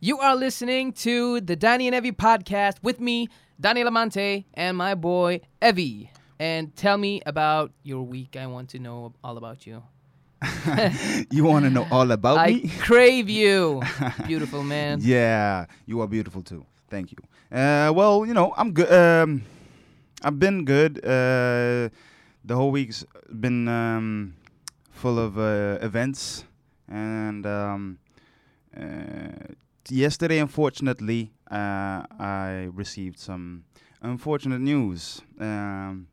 You are listening to the Dani and Evie podcast with me, Dani Lamante, and my boy Evie. And tell me about your week. I want to know all about you. you want to know all about I me? I crave you, beautiful man. Yeah, you are beautiful too. Thank you. Uh, well, you know, I'm good. Um, I've been good. Uh, the whole week's been um, full of uh, events, and um, uh, yesterday, unfortunately, uh, I received some unfortunate news. Um,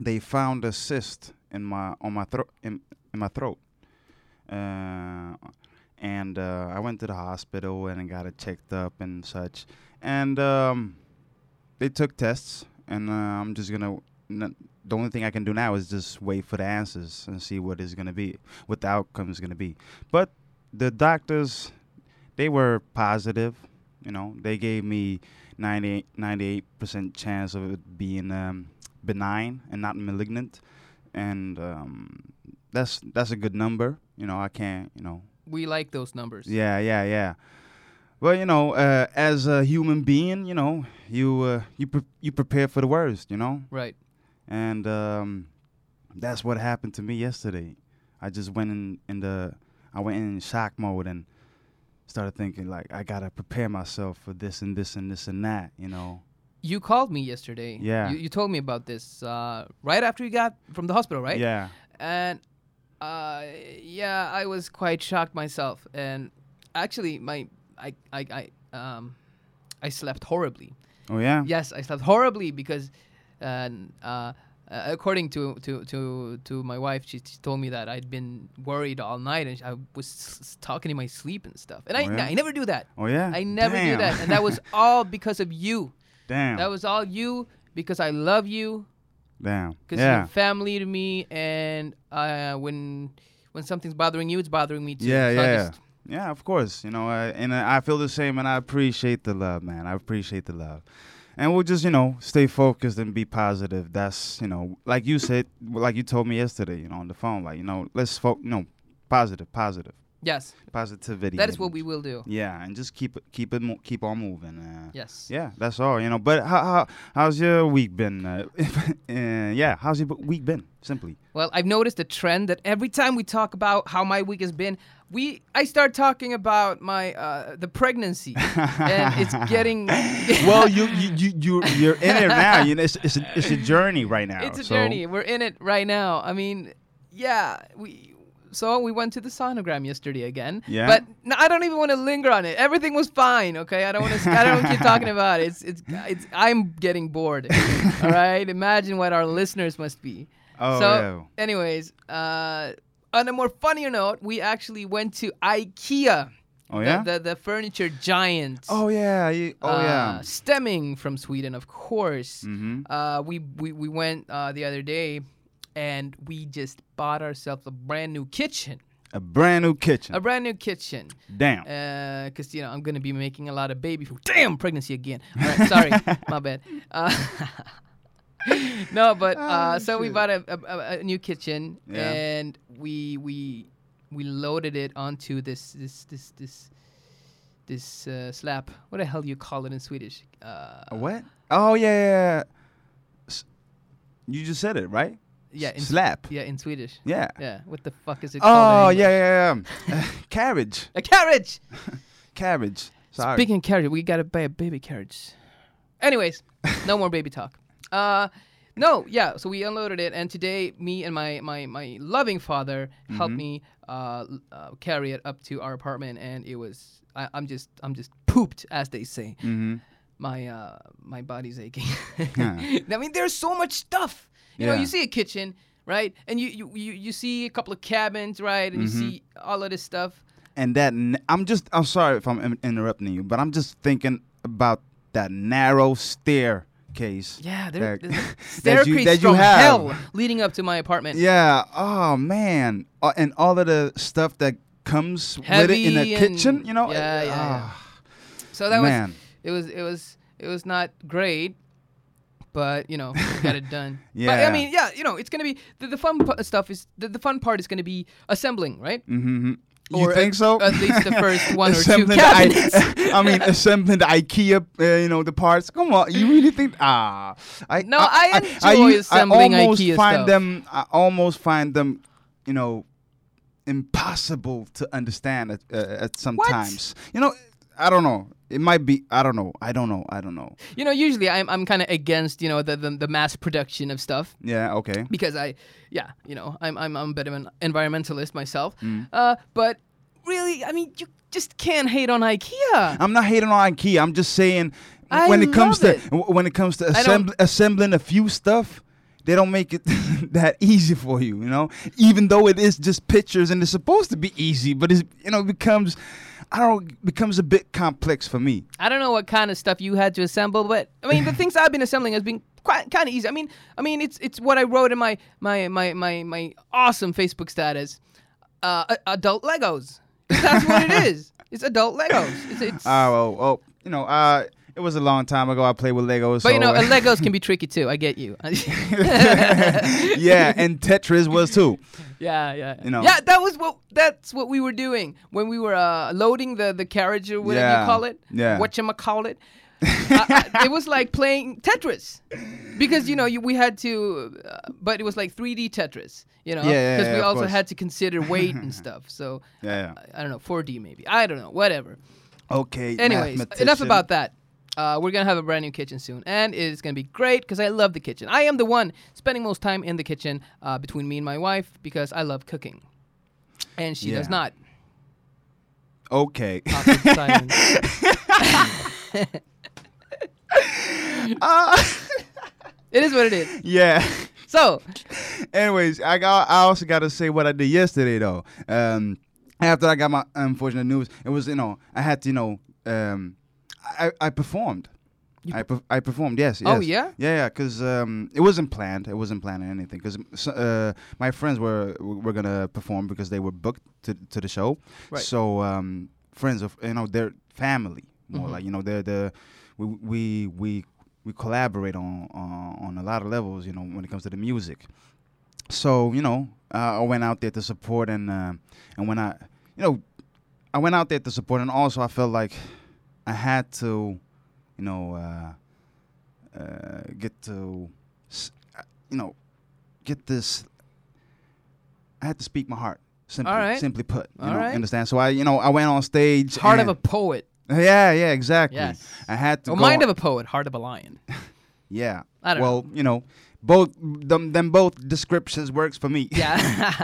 they found a cyst in my on my throat in, in my throat. Uh, and uh, I went to the hospital and got it checked up and such. And um, they took tests, and uh, I'm just gonna. The only thing I can do now is just wait for the answers and see what is gonna be, what the outcome is gonna be. But the doctors, they were positive. You know, they gave me 98 percent chance of it being um, benign and not malignant, and um, that's that's a good number. You know, I can't. You know, We like those numbers. yeah, yeah, yeah. Well, you know, uh, as a human being, you know, you uh, you pre- you prepare for the worst, you know, Right. and um, that's what happened to me yesterday. I just went in in the I went in shock mode and started thinking like I gotta prepare myself for this and this and this and that, you know. You called me yesterday. Yeah. You, you told me about this uh, right after you got from the hospital, right? Yeah. and uh, yeah, I was quite shocked myself. And actually, my I I, I um I slept horribly. Oh yeah. Yes, I slept horribly because, uh, uh, uh, according to, to, to, to my wife, she, she told me that I'd been worried all night and I was talking in my sleep and stuff. And I, Oh, yeah? I never do that. Oh yeah. I never do that. And that was all because of you. Damn. That was all you because I love you Damn. because Yeah. you're family to me, and uh, when when something's bothering you, it's bothering me too. Yeah, So yeah, yeah. Of course, you know, uh, and I feel the same, and I appreciate the love, man. I appreciate the love, and we'll just, you know, stay focused and be positive. That's, you know, like you said, like you told me yesterday, you know, on the phone, like, you know, let's focus, you know, positive, positive, yes, positivity. that is what we will do. Yeah, and just keep it, keep it, mo- keep on moving. Uh, Yes. Yeah, that's all, you know. But how, how how's your week been? Uh, uh, yeah, how's your week been? Simply. Well, I've noticed a trend that every time we talk about how my week has been, we I start talking about my uh, the pregnancy, and it's getting. well, you you you you you're in it now. You know, it's it's a, it's a journey right now. it's a so- journey. We're in it right now. I mean, yeah, we. So we went to the sonogram yesterday again. Yeah. But no, I don't even want to linger on it. Everything was fine. Okay. I don't want to. I don't keep talking about it. It's it's it's. I'm getting bored. All right. Imagine what our listeners must be. Oh so, anyways, uh, on a more funnier note, we actually went to IKEA. Oh the- yeah. The, the, furniture giant. oh yeah. you- oh uh, yeah. Stemming from Sweden, of course. Mm-hmm. Uh, we, we we went uh, the other day, and we just bought ourselves a brand new kitchen. A brand new kitchen. A brand new kitchen. Damn. Because, you know, I'm going to be making a lot of baby food. Damn, pregnancy again. All right, sorry. my bad. No, but uh, Oh, so we bought a, a, a new kitchen Yeah. and we we we loaded it onto this this this this this uh, slab. What the hell do you call it in Swedish? Uh, A what? Oh yeah. yeah, yeah. S- You just said it right. yeah, in, Slap. Yeah, in Swedish. Yeah. Yeah, what the fuck is it Oh called? in yeah English? yeah yeah. carriage. A carriage. Carriage. Sorry. Speaking of carriage, we gotta buy a baby carriage. Anyways, no more baby talk. Uh, no, yeah. So we unloaded it, and today, me and my my my loving father helped me uh, uh, carry it up to our apartment, and it was I, I'm just I'm just pooped, as they say. mm-hmm. My uh my body's aching. Yeah. I mean, there's so much stuff. You know, you see a kitchen, right, and you you you, you see a couple of cabins, right, and you Mm-hmm. see all of this stuff. and that n- I'm just I'm sorry if I'm in- interrupting you, but I'm just thinking about that narrow staircase. Yeah, there, that- there's that you- that you have. hell leading up to my apartment. Yeah. Oh man. Uh, and all of the stuff that comes with it in the kitchen, you know. Yeah, yeah, yeah. Ah, So that man. was it was it was it was not great, but you know got it done. But Yeah. I mean, yeah, you know, it's gonna be the, the fun p- stuff is the, the fun part is gonna be assembling, right? Mm-hmm. You Or think at- so? At least the first one or two Assembling cabinets. I, I mean, assembling the IKEA, uh, you know, the parts. Come on, you really think? Ah, I No, I enjoy u- assembling I almost IKEA find stuff. them. I almost find them, you know, impossible to understand at uh, at sometimes. You know, I don't know. It might be. I don't know. I don't know. I don't know. You know, usually I'm I'm kind of against you know the, the the mass production of stuff Yeah. Okay. because I yeah you know I'm I'm I'm a bit of an environmentalist myself. Mm. Uh, but really, I mean, you just can't hate on IKEA. I'm not hating on IKEA. I'm just saying I when it comes to it. w- when it comes to I assembling a few stuff, they don't make it that easy for you. You know, even though it is just pictures and it's supposed to be easy, but it's you know it becomes I don't know, it becomes a bit complex for me. I don't know what kind of stuff you had to assemble, but I mean, the things I've been assembling has been quite kind of easy. I mean, I mean, it's it's what I wrote in my my my my, my awesome Facebook status, uh, adult Legos. That's what it is. It's adult Legos. It's, it's Oh, oh, oh, you know, uh, it was a long time ago. I played with Legos. but you know, so, uh, Legos can be tricky too. I get you. yeah, and Tetris was too. Yeah, yeah. You know. Yeah, that was what that's what we were doing when we were uh, loading the the carriage or whatever Yeah, you call it. yeah. What you call it? I, I, it was like playing Tetris because you know you, we had to, uh, but it was like 3D Tetris. You know, Yeah, yeah, because yeah, we also course. had to consider weight and stuff. So Yeah. I, I don't know, 4D maybe. I don't know, whatever. Okay. Anyways, enough about that. Uh, we're gonna have a brand new kitchen soon, and it's gonna be great because I love the kitchen. I am the one spending most time in the kitchen uh, between me and my wife because I love cooking, and she does not. Okay. Uh, it is what it is. yeah. So, Anyways, I got. I also got to say what I did yesterday though. Um, after I got my unfortunate news, it was you know I had to you know um, I I performed. I per- I performed. Yes. Oh, yeah? Yeah, yeah. Because um, it wasn't planned. It wasn't planned or anything. Because uh, my friends were were gonna perform because they were booked to to the show. Right. So um, friends of you know they're family more Mhm. like you know they're the we we we we collaborate on on on a lot of levels. You know when it comes to the music. So you know uh, I went out there to support and uh, and when I you know I went out there to support and also I felt like I had to you know uh, uh, get to uh, you know get this I had to speak my heart simply All right. simply put you All know right. understand so I you know I went on stage heart of a poet. yeah yeah exactly Yes. I had to go mind of a poet, heart of a lion. yeah I don't well you know both them, them both descriptions works for me Yeah.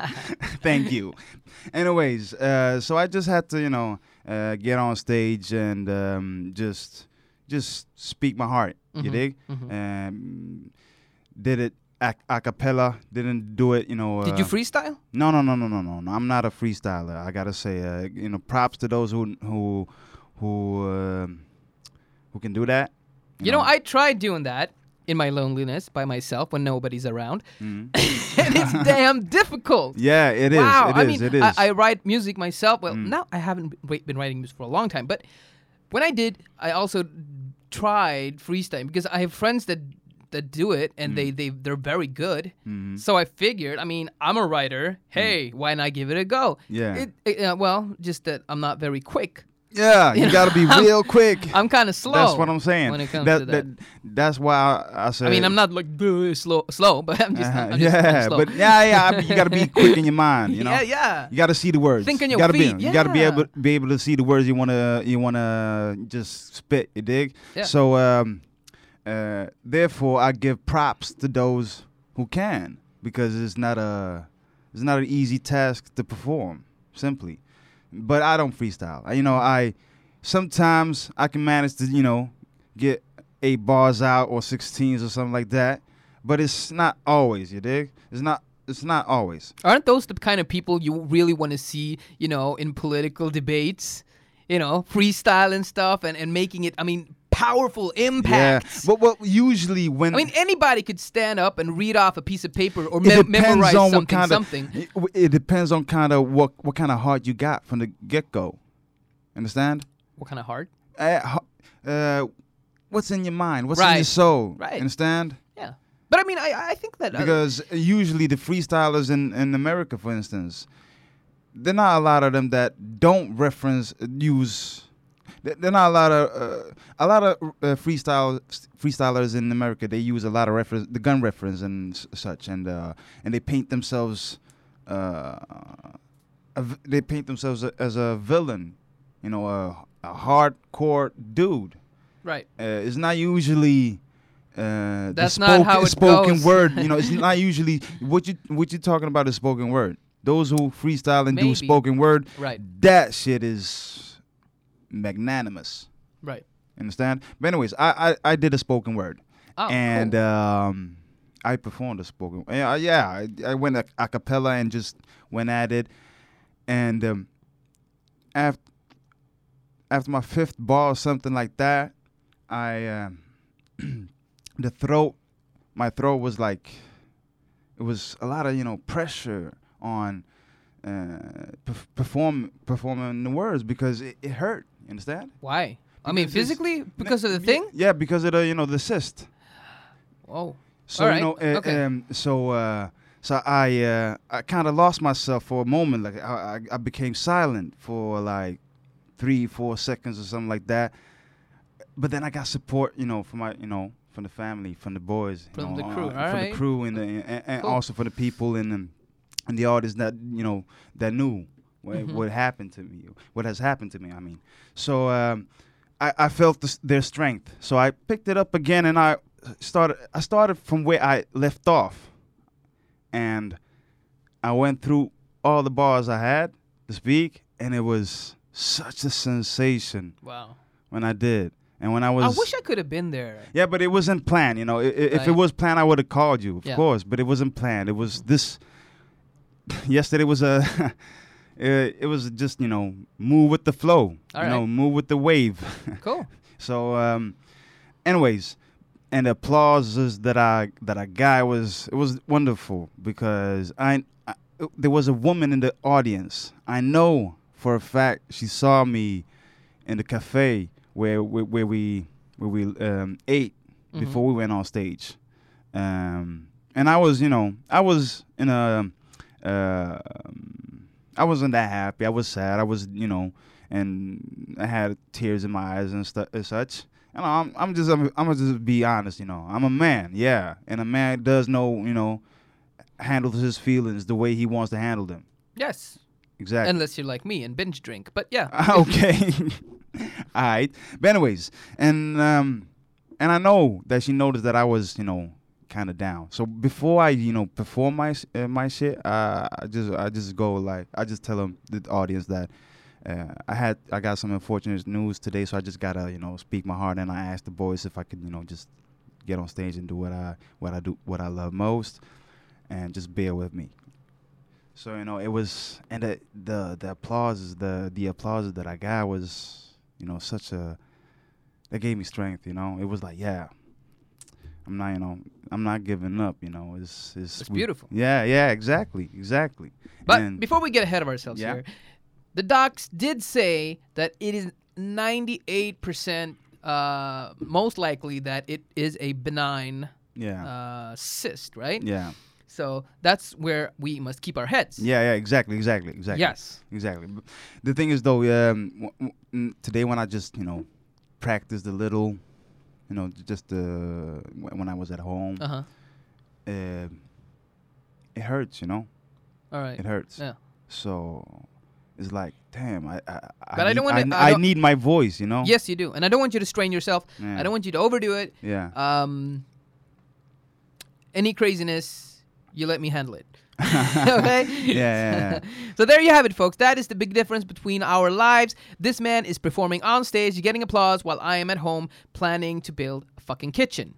Thank you. Anyways, uh, so I just had to, you know, uh, get on stage and um, just just speak my heart. You Mhm, dig? mhm. Um, did it a, a cappella? Didn't do it, you know. Did you uh, freestyle? No, no, no, no, no, no, no. I'm not a freestyler. I gotta say, uh, you know, props to those who who who um who can do that. You know, I tried doing that in my loneliness by myself when nobody's around, Mhm. and it's damn difficult. Yeah, it is. wow, It I is. mean, it is. I, I write music myself. Well, Mm. now I haven't been writing music for a long time, but when I did, I also tried freestyle because I have friends that that do it and they they they're very good. Mhm. So I figured, I mean, I'm a writer. Hey, why not give it a go? Mm. Yeah. It, it, uh, well, just that I'm not very quick. Yeah, you know, gotta be I'm- real quick. I'm kind of slow. That's what I'm saying. when it comes that, to that. That's why I, I said. I mean, I'm not like "Duh, slow, slow, but I'm just, Uh-huh, I'm just, I'm yeah, slow. but yeah, yeah. I mean, you gotta be quick in your mind. You know. yeah, yeah. You gotta see the words. Think on you your gotta feet, Be, You gotta be able be able to see the words you wanna you wanna just spit. You dig? Yeah. So um, uh, therefore, I give props to those who can because it's not a it's not an easy task to perform. Simply, but I don't freestyle. You know, I sometimes I can manage to you know get eight bars out or sixteens or something like that, but it's not always. You dig? It's not. It's not always. Aren't those the kind of people you really want to see, you know, in political debates? You know, freestyle and stuff and, and making it, I mean, powerful impacts. Yeah, but what usually when I mean, anybody could stand up and read off a piece of paper or depends memorize something, Kinda, it, it depends on kind of what what kind of heart you got from the get go. Understand? What kind of heart? Uh, uh, what's in your mind? What's in your soul? Right. Understand? Yeah. But I mean, I, I think that. uh, Because usually the freestylers in in America, for instance, there are not a lot of them that don't reference use. There are not a lot of uh, a lot of uh, freestyle freestylers in America. They use a lot of reference, the gun reference and s- such, and uh, and they paint themselves. Uh, a v- they paint themselves a, as a villain, you know, a, a hardcore dude. Right. Uh, it's not usually. Uh, That's not how it spoken goes. word. You know, it's not usually what you what you're talking about is spoken word. Those who freestyle and Maybe. do spoken word, Right. that shit is magnanimous. Right. Understand? But anyways, I I, I did a spoken word, Oh, and cool. um, I performed a spoken. Yeah, yeah. I, I went a, a cappella and just went at it, and um, after after my fifth bar or something like that, I um, the throat, my throat was like, it was a lot of you know pressure on uh, perf- perform performing the words because it, it hurt. Understand? Why? I mean, physically, because of the thing. Yeah, because of the you know the cyst. Oh. So Alright, you know, uh, okay. um, so uh, so I uh, I kind of lost myself for a moment. Like I, I I became silent for like three four seconds or something like that. But then I got support, you know, from my you know from the family, from the boys, From know, the crew, uh, from alright. the crew, and the, and, and Cool. also for the people and um, and the artists that you know that knew what, Mhm. what happened to me, what has happened to me. I mean, so um, I, I felt this, their strength. So I picked it up again, and I started. I started from where I left off, and I went through all the bars I had to speak, and it was such a sensation Wow. when I did. And when I was, I wish I could have been there. yeah, but it wasn't planned. You know, I- I- if it was planned, I would have called you, of Yeah. course. But it wasn't planned. It was this. yesterday was a. it, it was just you know move with the flow. All you know, move with the wave. Cool. so, um, anyways, and the applauses that I that I got was it was wonderful because I, I there was a woman in the audience. I know for a fact she saw me in the cafe where where, where we where we um, ate Mhm. before we went on stage. Um, and I was, you know, I was in a, uh, I wasn't that happy. I was sad. I was, you know, and I had tears in my eyes and stuff and such. And I'm, I'm just, I'm, I'm gonna just be honest, you know. I'm a man, yeah, and a man does know, you know, handles his feelings the way he wants to handle them. Yes. Exactly. Unless you're like me and binge drink. But yeah. okay. All right. But anyways, and um, and I know that she noticed that I was, you know, kind of down. So before I, you know, perform my uh, my shit, uh, I just I just go like I just tell them the audience that. Uh, I had I got some unfortunate news today, so I just gotta you know speak my heart, and I asked the boys if I could you know just get on stage and do what I what I do what I love most, and just bear with me. So you know, it was, and the the the applause, the the applause that I got was, you know, such a, that gave me strength. You know, it was like, yeah, I'm not, you know, I'm not giving up. You know, it's it's, It's we- beautiful. Yeah, yeah, exactly, exactly. But And- before we get ahead of ourselves Yeah. here, the docs did say that it is 98% uh, most likely that it is a benign yeah, uh, cyst, right? yeah, So that's where we must keep our heads. yeah, yeah, exactly, exactly, exactly. Yes. Exactly. B- The thing is, though, um, w- w- today when I just, you know, practiced a little, you know, just uh, when I was at home, Uh huh. uh, it hurts, you know, All right. it hurts. Yeah. So it's like, damn, I, I, I, But I need, don't wanna- I, I I don't- need my voice, you know. Yes, you do. And I don't want you to strain yourself. Yeah. I don't want you to overdo it. Yeah. Um, any craziness, you let me handle it. okay? yeah, yeah. so there you have it, folks. That is the big difference between our lives. This man is performing on stage, getting applause, while I am at home planning to build a fucking kitchen.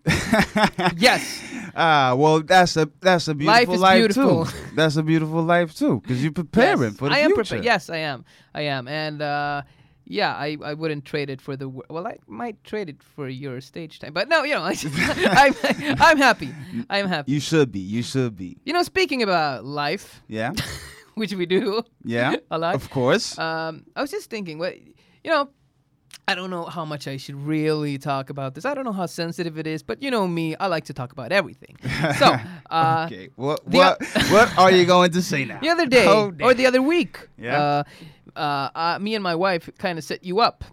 yes. Ah, well, that's a that's a Life beautiful is life, beautiful. too. That's a beautiful life too, because you're preparing yes, for the I am future. prepared. Yes, I am. I am. And uh, yeah, I, I wouldn't trade it for the well. I might trade it for your stage time, but no, you know, I'm I'm happy. I'm happy. You should be. You should be. You know, speaking about life, Yeah. which we do Yeah. a lot. Of course. Um, I was just thinking, what you know, I don't know how much I should really talk about this. I don't know how sensitive it is, but you know me, I like to talk about everything. So, uh, okay. What what what are you going to say now? the other day Oh, or the other week, Yeah. uh, uh, uh, me and my wife kind of set you up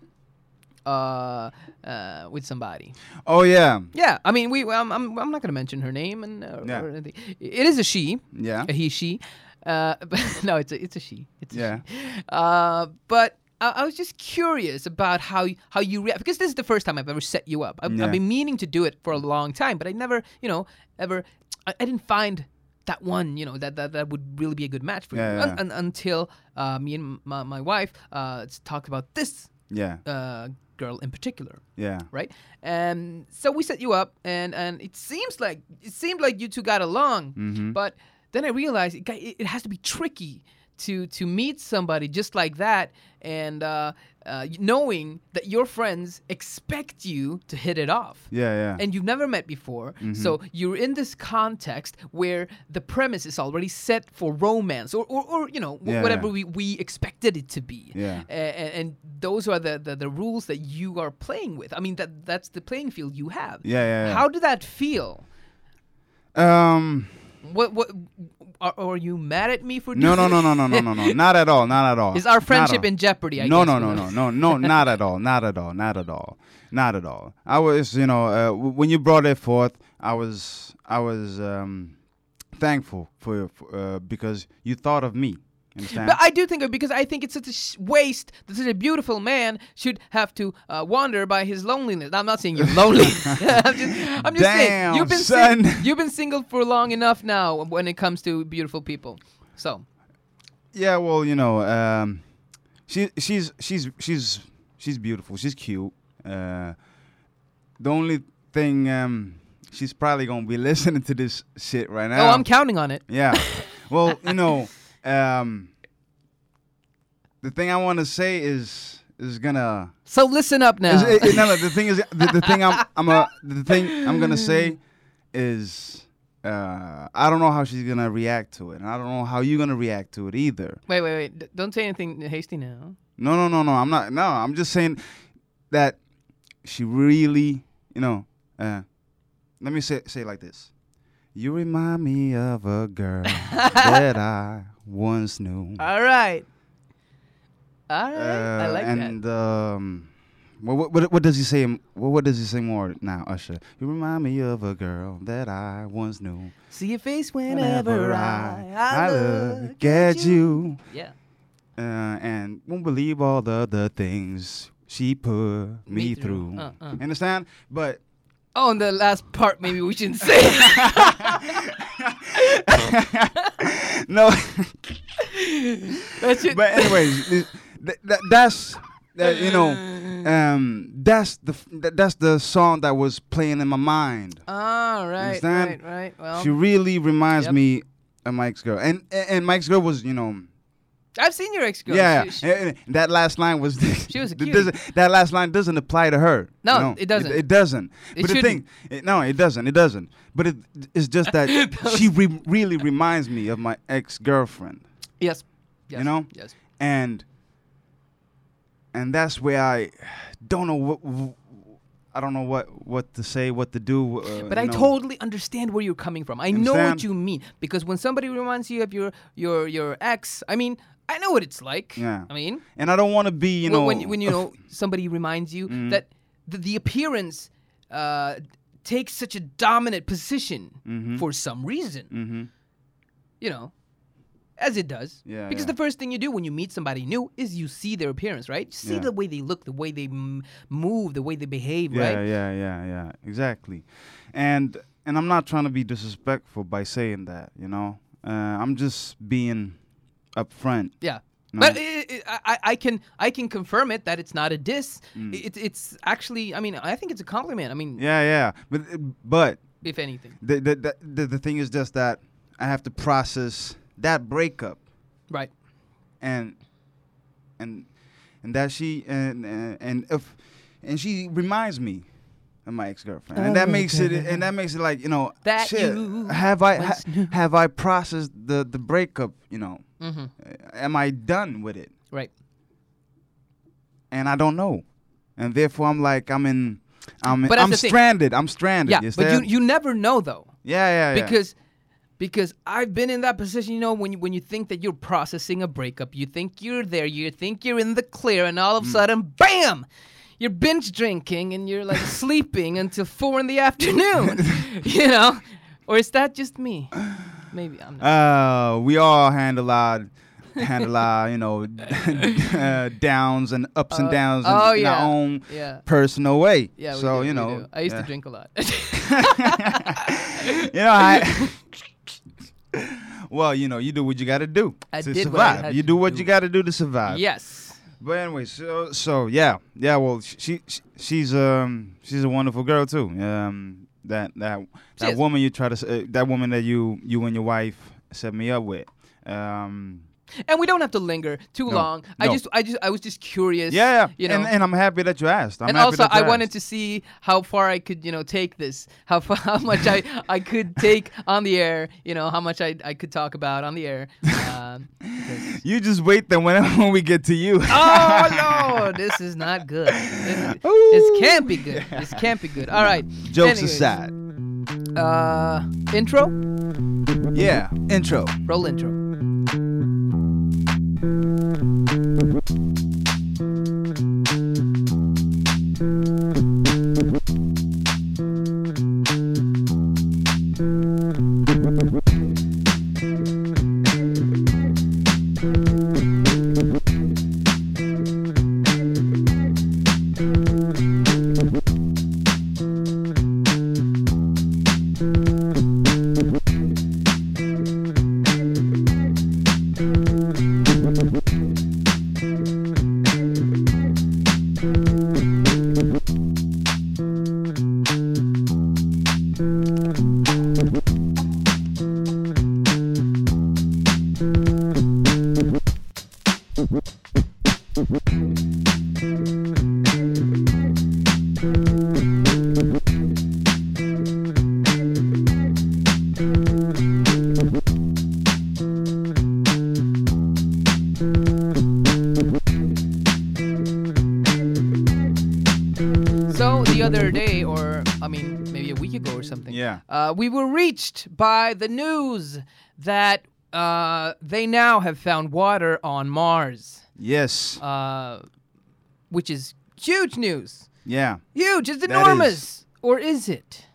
uh, uh, with somebody. Oh yeah. Yeah, I mean, we. I'm. I'm, I'm not gonna mention her name and uh, Yeah. or anything. It is a she, Yeah. a he, she. Uh, no, it's a it's a she. It's a Yeah. she. Uh, but I, I was just curious about how how you react because this is the first time I've ever set you up. I've, Yeah. I've been meaning to do it for a long time, but I never, you know, ever. I, I didn't find that one, you know, that that, that would really be a good match for Yeah, you yeah. Un- un- until uh, me and my, my wife uh, talked about this Yeah. uh, girl in particular Yeah. right? And so we set you up, and and it seems like it seemed like you two got along, Mhm. but then I realized it, got, it it has to be tricky to to meet somebody just like that, and uh, uh, knowing that your friends expect you to hit it off. Yeah. Yeah. And you've never met before, so you're in this context where the premise is already set for romance, or, or, or you know, wh- Yeah, whatever yeah. we, we expected it to be Yeah. and, and those are the, the, the rules that you are playing with. I mean, that that's the playing field you have. Yeah, yeah, yeah. How did that feel? um. What what are, are you mad at me for? No, no, no, no, no, no, no, no. Not at all. Not at all. Is our friendship in jeopardy? I no, guess, no, no, no, no, no, not at all, not at all, not at all, not at all. I was, you know, uh, w- when you brought it forth, I was, I was um, thankful for, for uh, because you thought of me. But I do think of because I think it's such a sh- waste that such a beautiful man should have to uh, wander by his loneliness. I'm not saying you're lonely. I'm just, I'm just saying you've been sing- you've been single for long enough now when it comes to beautiful people. So yeah, well, you know, um, she, she's, she's, she's, she's beautiful. She's cute. Uh, the only thing, um, she's probably gonna be listening to this shit right now. oh, I'm counting on it. Yeah. Well, you know, um, the thing I want to say is is gonna. So listen up now. Is, it, it- no, no. The thing is, the, the thing I'm I'm a the thing I'm gonna say is. Uh, I don't know how she's gonna react to it, and I don't know how you're gonna react to it either. Wait, wait, wait. D- don't say anything hasty now. No, no, no, no. I'm not. No, I'm just saying that she really, you know. Uh, let me say say it like this. You remind me of a girl that I once knew. All right. All right. I Uh, like and that. um, what, what what does he say? What, what does he say more now, Usher? You remind me of a girl that I once knew. See your face whenever I, I, look at you, Yeah. uh, and won't believe all the the things she put me, Me through. through. Uh, uh. Understand? But Oh, and the last part maybe we shouldn't say. no. that should, but anyways, th- th- that's that, you know. Um, that's the f- that, that's the song that was playing in my mind. All right, Understand? right, right. Well, she really reminds Yep. me of Mike's girl, and and and Mike's girl was, you know, I've seen your ex girl. yeah. She, eh, she, and- and that last line was She was a that That last line doesn't apply to her. No, it doesn't. It, doesn't. It but the thing, it, no, it doesn't. It doesn't. But it, it's just that she re- really reminds me of my ex girlfriend, yes, yes. you know? Yes. and and that's where I don't know what. I don't know what what to say, what to do. Uh, But I know. totally understand where you're coming from. I know what you mean because when somebody reminds you of your your your ex, I mean, I know what it's like. Yeah. I mean, and I don't want to be, you know, when when you know somebody reminds you Mm. that the, the appearance uh, takes such a dominant position Mm-hmm. for some reason, hmm you know, as it does. Yeah, Because yeah. the first thing you do when you meet somebody new is you see their appearance, right? You see Yeah. the way they look, the way they m- move, the way they behave, Yeah, right? yeah, yeah, yeah. Exactly. And and I'm not trying to be disrespectful by saying that, you know. Uh, I'm just being upfront. Yeah. No. But i i I, I can I can confirm it that it's not a diss. Mm. It, it's actually I mean I think it's a compliment. I mean Yeah, yeah. But but if anything, the the, the the the thing is just that I have to process that breakup right? and and and that she and and, and if and she reminds me of my ex girlfriend, and that Oh, makes it and that makes it like you know That shit. you have I ha, have I processed the the breakup? You know, Mm-hmm. Uh, am I done with it? Right. And I don't know. and therefore I'm like I'm in. I'm But I'm the thing. stranded. I'm stranded. Yeah, you but you you never know though. yeah, yeah, yeah. because because I've been in that position, you know, when you when you think that you're processing a breakup, you think you're there, you think you're in the clear, and all of a Mm. sudden, bam, you're binge drinking and you're like sleeping until four in the afternoon, you know, or is that just me? Maybe I'm not. Uh, we all handle our handle our you know uh, downs and ups and Uh, downs in, oh, in yeah. our own yeah. personal way. Yeah, we so do, you know. I used yeah. to drink a lot. you know, I. well, you know, you do what you got to do I to did what I survive. You do what do. you got to do to survive. yes. But anyway, so so yeah, yeah. Well, she, she she's um she's a wonderful girl too. Um, that that that woman you try to uh, that woman that you you and your wife set me up with. Um, And we don't have to linger too No, long. I just, I just, I was just curious. yeah, yeah. You know. and and I'm happy that you asked. I'm and happy also, I wanted to see how far I could, you know, take this, how far, how much I, I could take on the air, you know, how much I, I could talk about on the air. Um, because- You just wait then when when we get to you. oh no, this is not good. This, this can't be good. This can't be good. All right. Jokes Anyways, aside. Uh, intro. Yeah. Intro. Roll intro. うん。Something. Yeah. Uh, we were reached by the news that uh, they now have found water on Mars, Yes. uh, which is huge news. yeah. Huge. It's enormous. Or is it?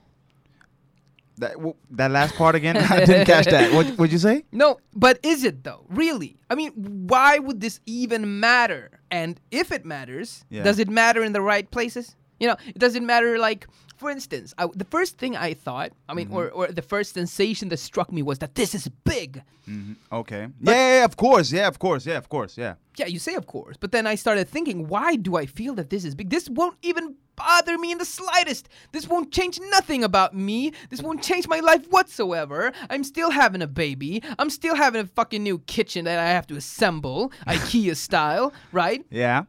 That w- that last part again. I didn't catch that. What what'd you say? No, but is it though? Really? I mean, why would this even matter? And if it matters, Yeah. does it matter in the right places? You know, it doesn't matter. Like, for instance, I, the first thing I thought, I mean, mm-hmm. or, or the first sensation that struck me was that this is big. Mm-hmm. Okay. Yeah, yeah, yeah, of course. Yeah, of course. Yeah, of course. Yeah. Yeah, you say of course, but then I started thinking, why do I feel that this is big? This won't even bother me in the slightest. This won't change nothing about me. This won't change my life whatsoever. I'm still having a baby. I'm still having a fucking new kitchen that I have to assemble, IKEA style, right? Yeah.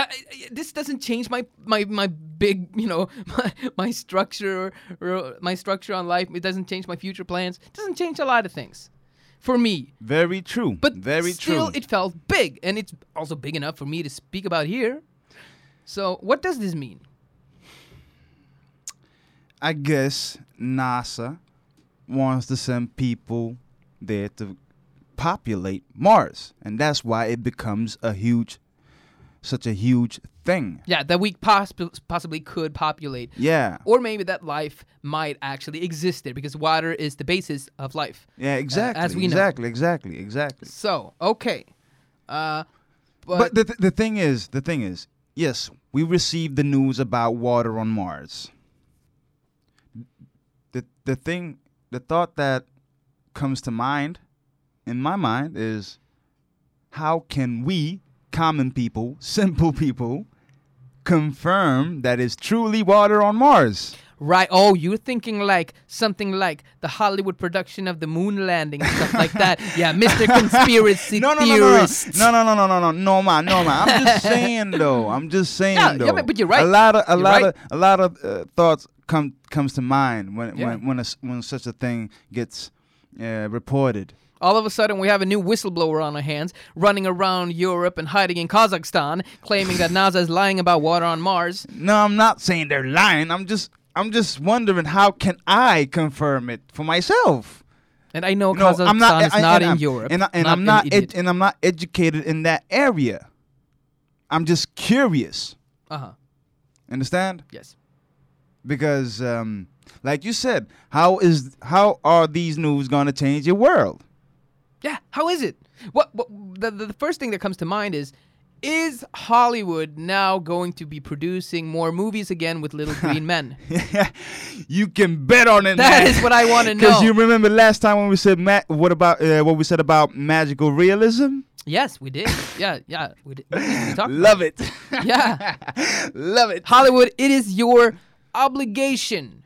I, I- this doesn't change my my my big you know my, my structure or my structure on life. It doesn't change my future plans. It doesn't change a lot of things for me. Very true. But very still, true. it felt big, and it's also big enough for me to speak about here. So, what does this mean? I guess NASA wants to send people there to populate Mars, and that's why it becomes a huge, such a huge thing. Yeah, that we poss- possibly could populate, Yeah. or maybe that life might actually exist there because water is the basis of life. Yeah. Exactly. as we know. exactly. Exactly. Exactly. So, okay, uh, but, But the th- the thing is, the thing is, yes, we received the news about water on Mars. The the thing, the thought that comes to mind, in my mind, is how can we, common people, simple people, confirm that it's truly water on Mars? right. Oh, you're thinking like something like the Hollywood production of the moon landing and stuff like that. Yeah, Mr. Conspiracy No, no, no, no, no, Theorist. no, no, no, no, no, no, no, man, no, man. I'm just saying though. I'm just saying Yeah, though. yeah, but- you're right. A lot of, a You're lot right. of, a lot of uh, thoughts come comes to mind when Yeah. when when, a when such a thing gets uh, reported. All of a sudden, we have a new whistleblower on our hands, running around Europe and hiding in Kazakhstan, claiming that NASA is lying about water on Mars. No, I'm not saying they're lying. I'm just I'm just wondering how can I confirm it for myself. And I know No, Kazakhstan I'm not, is I- not in I'm- Europe. and, I, and not I'm not ed- and I'm not educated in that area. I'm just curious. uh-huh. Understand? Yes. Because, um, like you said, how is how are these news gonna change your world? Yeah. How is it? What, what the, the the first thing that comes to mind is is Hollywood now going to be producing more movies again with little green men? you can bet on it. That man. is what I want to know. Because you remember last time when we said ma- what about uh, what we said about magical realism? yes, we did. Yeah, yeah, we did. We Love it. it. Yeah. Love it. Hollywood, it is your obligation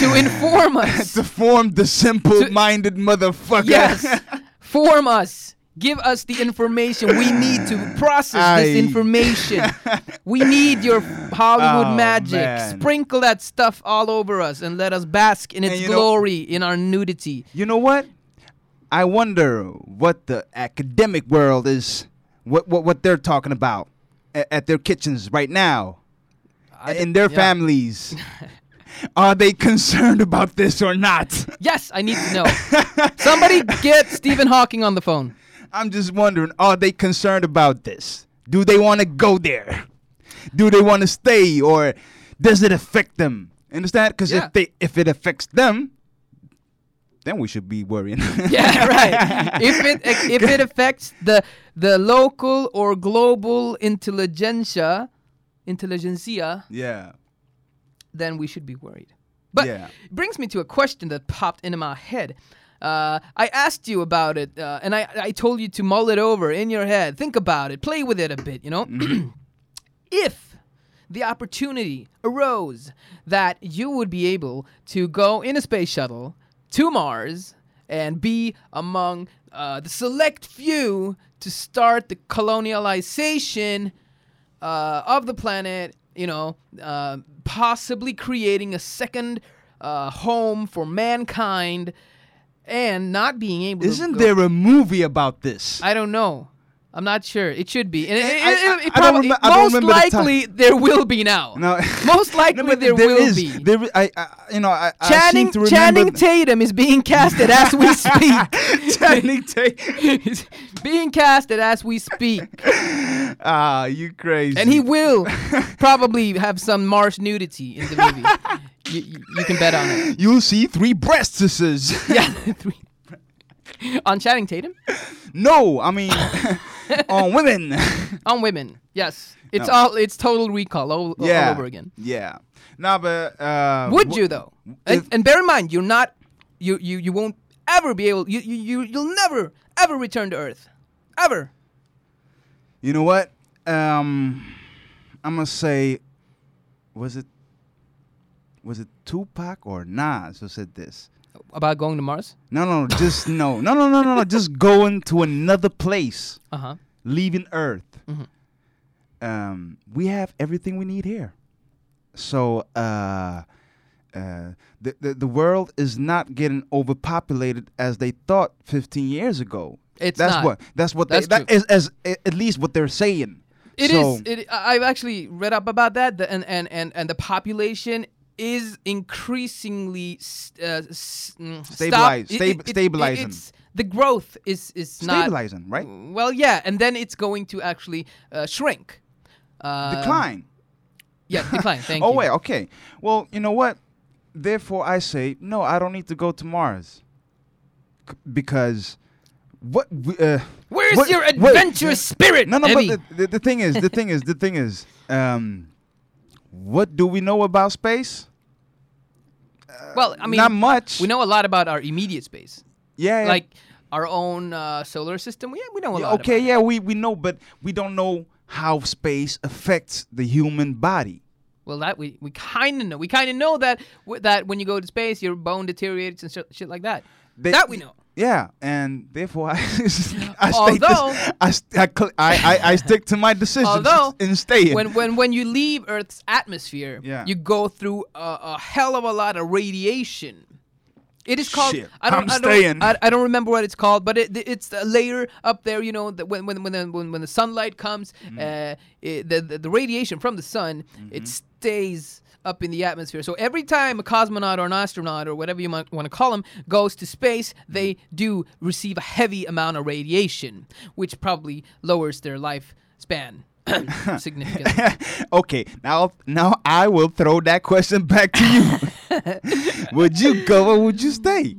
to inform us. to form the simple-minded motherfucker. yes. Form us. Give us the information we need to process this Aye. information. We need your Hollywood Oh, magic. man. Sprinkle that stuff all over us and let us bask in its you know- glory, in our nudity. you know what? I wonder what the academic world is, what what, what they're talking about at, at their kitchens right now, in their yeah. families. Are they concerned about this or not? Yes, I need to know. Somebody get Stephen Hawking on the phone. I'm just wondering, are they concerned about this? Do they want to go there? Do they want to stay or does it affect them? Understand? Because Yeah. if they if it affects them, then we should be worrying. Yeah, right. If it if it affects the the local or global intelligentsia, intelligentsia, yeah. Then we should be worried. But Yeah. it brings me to a question that popped into my head. Uh, I asked you about it, uh, and I, I told you to mull it over in your head. Think about it. Play with it a bit, you know? if the opportunity arose that you would be able to go in a space shuttle to Mars and be among uh, the select few to start the colonialization uh, of the planet, you know, uh, possibly creating a second uh, home for mankind and not being able to Isn't to. go- there a movie about this? I don't know. I'm not sure. It should be. And it, I- it- I- it- it I don't probably- I don't most remember the time. likely there will be now. no. Most likely No, there, there will is- be. There, i- you know, I, I Channing seem to remember Channing Tatum is being casted as we speak. Channing Tatum. He's being casted as we speak, Ah, you crazy. and he will probably have some Mars nudity in the movie. you, you, you can bet on it. You'll see three breastises. Yeah, three. on Channing Tatum no, I mean on women. on women. Yes, it's No. all it's total recall all, all yeah. over again. Yeah. No, but uh, Would you though? And, and bear in mind, you're not, you you you won't ever be able. You you you you'll never ever return to Earth, ever. You know what? Um, I'm gonna say, was it was it Tupac or Nas who said this? About going to Mars? No, no, just no, no, no, no, no, no. Just going to another place, Uh huh. Leaving Earth. Mhm. Um, we have everything we need here. So, uh, uh, the, the the world is not getting overpopulated as they thought 15 years ago. It's that's not. what that's what That's they, that true. as at least what they're saying. It so, is. It, I- I've actually read up about that, the, and, and and and the population is increasingly s- uh, s- mm, stop- Stabilize- it- stab- it- it- stabilizing. The growth is is not stabilizing, right? Well, yeah, and then it's going to actually uh, shrink. Uh, Decline. Yeah, decline. Thank oh you. Oh wait, okay. Well, you know what? Therefore, I say no. I don't need to go to Mars C- because what? Uh, Where's what- your adventurous spirit, No, no. Evie? But the, the, the thing is, the thing is, the thing is, um, what do we know about space? well, I mean, Not much. we know a lot about our immediate space, Yeah. yeah. like our own uh, solar system. Yeah, we know a Yeah, lot. okay. Yeah, we we know, but we don't know how space affects the human body. Well, that we, we kind of know. We kind of know that w- that when you go to space, your bone deteriorates and shit, shit like that. They- that we know. Yeah, and therefore I, I, Although- stay I, st- I, I, I, I stick to my decision Although, in staying. When when when you leave Earth's atmosphere, Yeah. you go through a, a hell of a lot of radiation, It is called. Shit, I don't. I'm I don't. staying. I, I don't remember what it's called, but it, it's a layer up there. You know, that when when when the, when, when the sunlight comes, Mm-hmm. uh, it, the, the the radiation from the sun it stays up in the atmosphere. So every time a cosmonaut or an astronaut or whatever you might want to call them goes to space, they do receive a heavy amount of radiation, which probably lowers their lifespan significantly. okay, now now I will throw that question back to you. would you go or would you stay?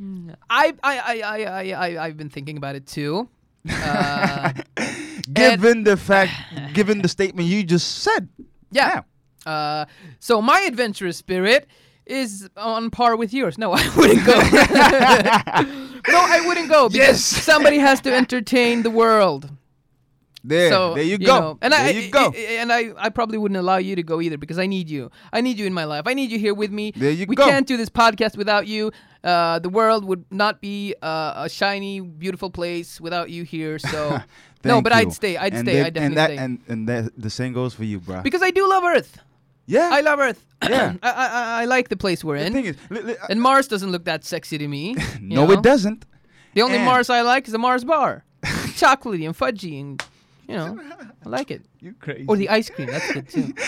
I I I I I I I've been thinking about it too. Uh, Given the fact, given the statement you just said. Yeah. Uh, so my adventurous spirit is on par with yours. No, I wouldn't go. no, I wouldn't go because Yes. somebody has to entertain the world. There, so there you, go. know, and there I, you go. And I, I probably wouldn't allow you to go either because I need you. I need you in my life. I need you here with me. There you we go. can't do this podcast without you. Uh, the world would not be uh, a shiny, beautiful place without you here. So no, but you. I'd stay. I'd and stay. that- I'd definitely and that, stay And, and that, the same goes for you, bro. because I do love Earth. yeah. I love Earth. Yeah. I, I I- I like the place we're the in. thing is, li- li- And Mars doesn't look that sexy to me. no, know? it doesn't. The only And- Mars I like is the Mars bar. Chocolatey and fudgy and, you know, I like it. You're crazy. Or the ice cream, that's good too.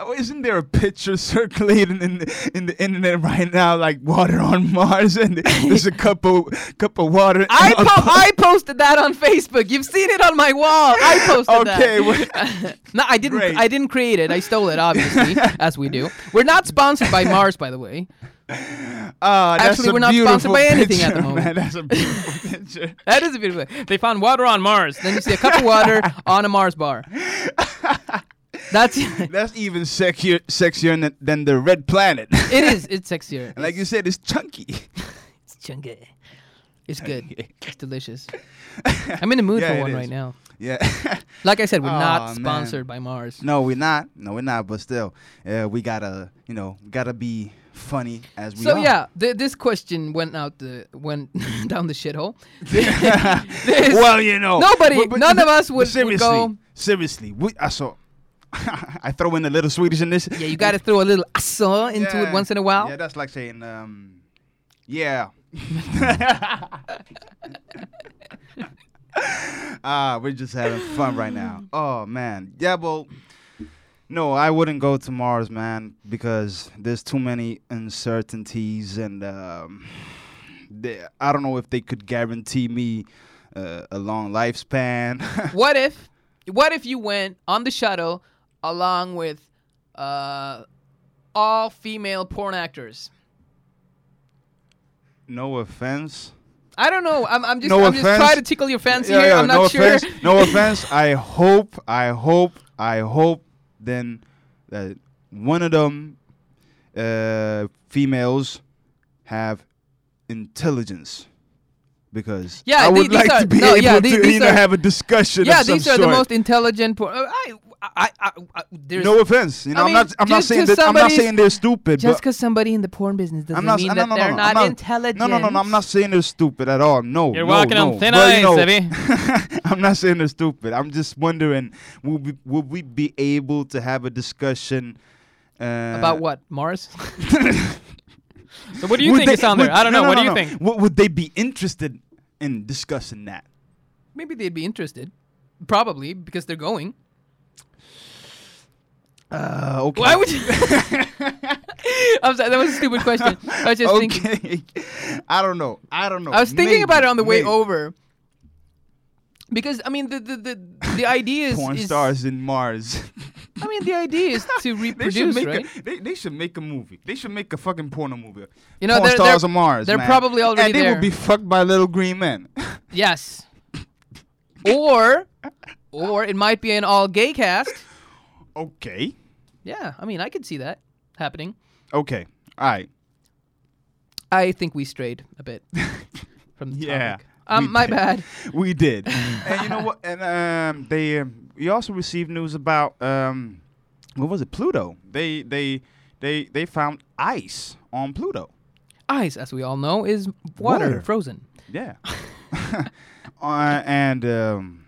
Oh, Isn't there a picture circulating in the, in the internet right now, like water on Mars, and there's a cup of cup of water? I, po- I posted that on Facebook. You've seen it on my wall. I posted Okay, that. no, I didn't. Great. I didn't create it. I stole it, obviously, as we do. We're not sponsored by Mars, by the way. That's Actually, we're not sponsored by anything at the moment. Man, that's a beautiful picture. That is a beautiful. They found water on Mars. Then you see a cup of water on a Mars bar. That's. That's even sexier, sexier than, than the red planet. it is. It's sexier. and like you said, it's chunky. It's chunky. It's good. It's delicious. I'm in the mood Yeah, for one is. right now. yeah. Like I said, we're Aw, not man. sponsored by Mars. no, we're not. No, we're not. But still, uh, we gotta, you know, gotta be funny as we So are. yeah, th- this question went out the went down the shithole. Well, you know, Nobody- none of us would- would seriously, go- seriously. We, I saw. I throw in a little Swedish in this. yeah, you got to throw a little asa into it once in a while. Yeah, that's like saying, um, yeah. ah, we're just having fun right now. Oh man, yeah, well, no, I wouldn't go to Mars, man, because there's too many uncertainties, and um, they, I don't know if they could guarantee me uh, a long lifespan. What if, what if you went on the shuttle along with uh, all female porn actors? no offense. I don't know. I'm, I'm just, No I'm just trying to tickle your fancy Yeah, here. yeah, I'm no not sure. offense. No offense. I hope, I hope, I hope then that one of them uh, females have intelligence. Because Yeah, I would these like are- to be no, able yeah, the- to these you know are- have a discussion. Yeah, these are the most intelligent. Uh, I, I, I, I, there's No offense, you know. I I mean, am not. I'm not just saying 'cause that. I'm not saying they're stupid. just because somebody in the porn business doesn't I'm not. mean no, that no, no, they're no, not, I'm intelligent. No, no, no, no. I'm not saying they're stupid at all. No. You're no, walking no. on thin ice, you know, I'm not saying they're stupid. I'm just wondering, would we, would we be able to have a discussion uh, About what Mars? so what do you would think they- is on there? I don't no, know. no, what no, do you no. think? Would, would they be interested in discussing that? Maybe they'd be interested. Probably because they're going. Uh, okay. Why would you? I'm sorry. That was a stupid question. I was just thinking. okay. I don't know. I don't know. I was thinking about it on the way over. Because I mean the the the, the idea is, Porn is stars in Mars. I mean the idea is to they reproduce, make right? a they, they should make a movie. They should make a fucking porno movie. You know, Porn they're- stars they're- on Mars. they're man. probably already and they there. would be fucked by little green men. Yes. Or, or it might be an all gay cast. Okay. Yeah, I mean I could see that happening. Okay. All right. I think we strayed a bit from the Yeah, topic. Um, my did. bad. We did. and you know what? And um, they um, we also received news about um, what was it? Pluto. They they they they found ice on Pluto. Ice, as we all know, is water, Water. frozen. Yeah. uh, and um,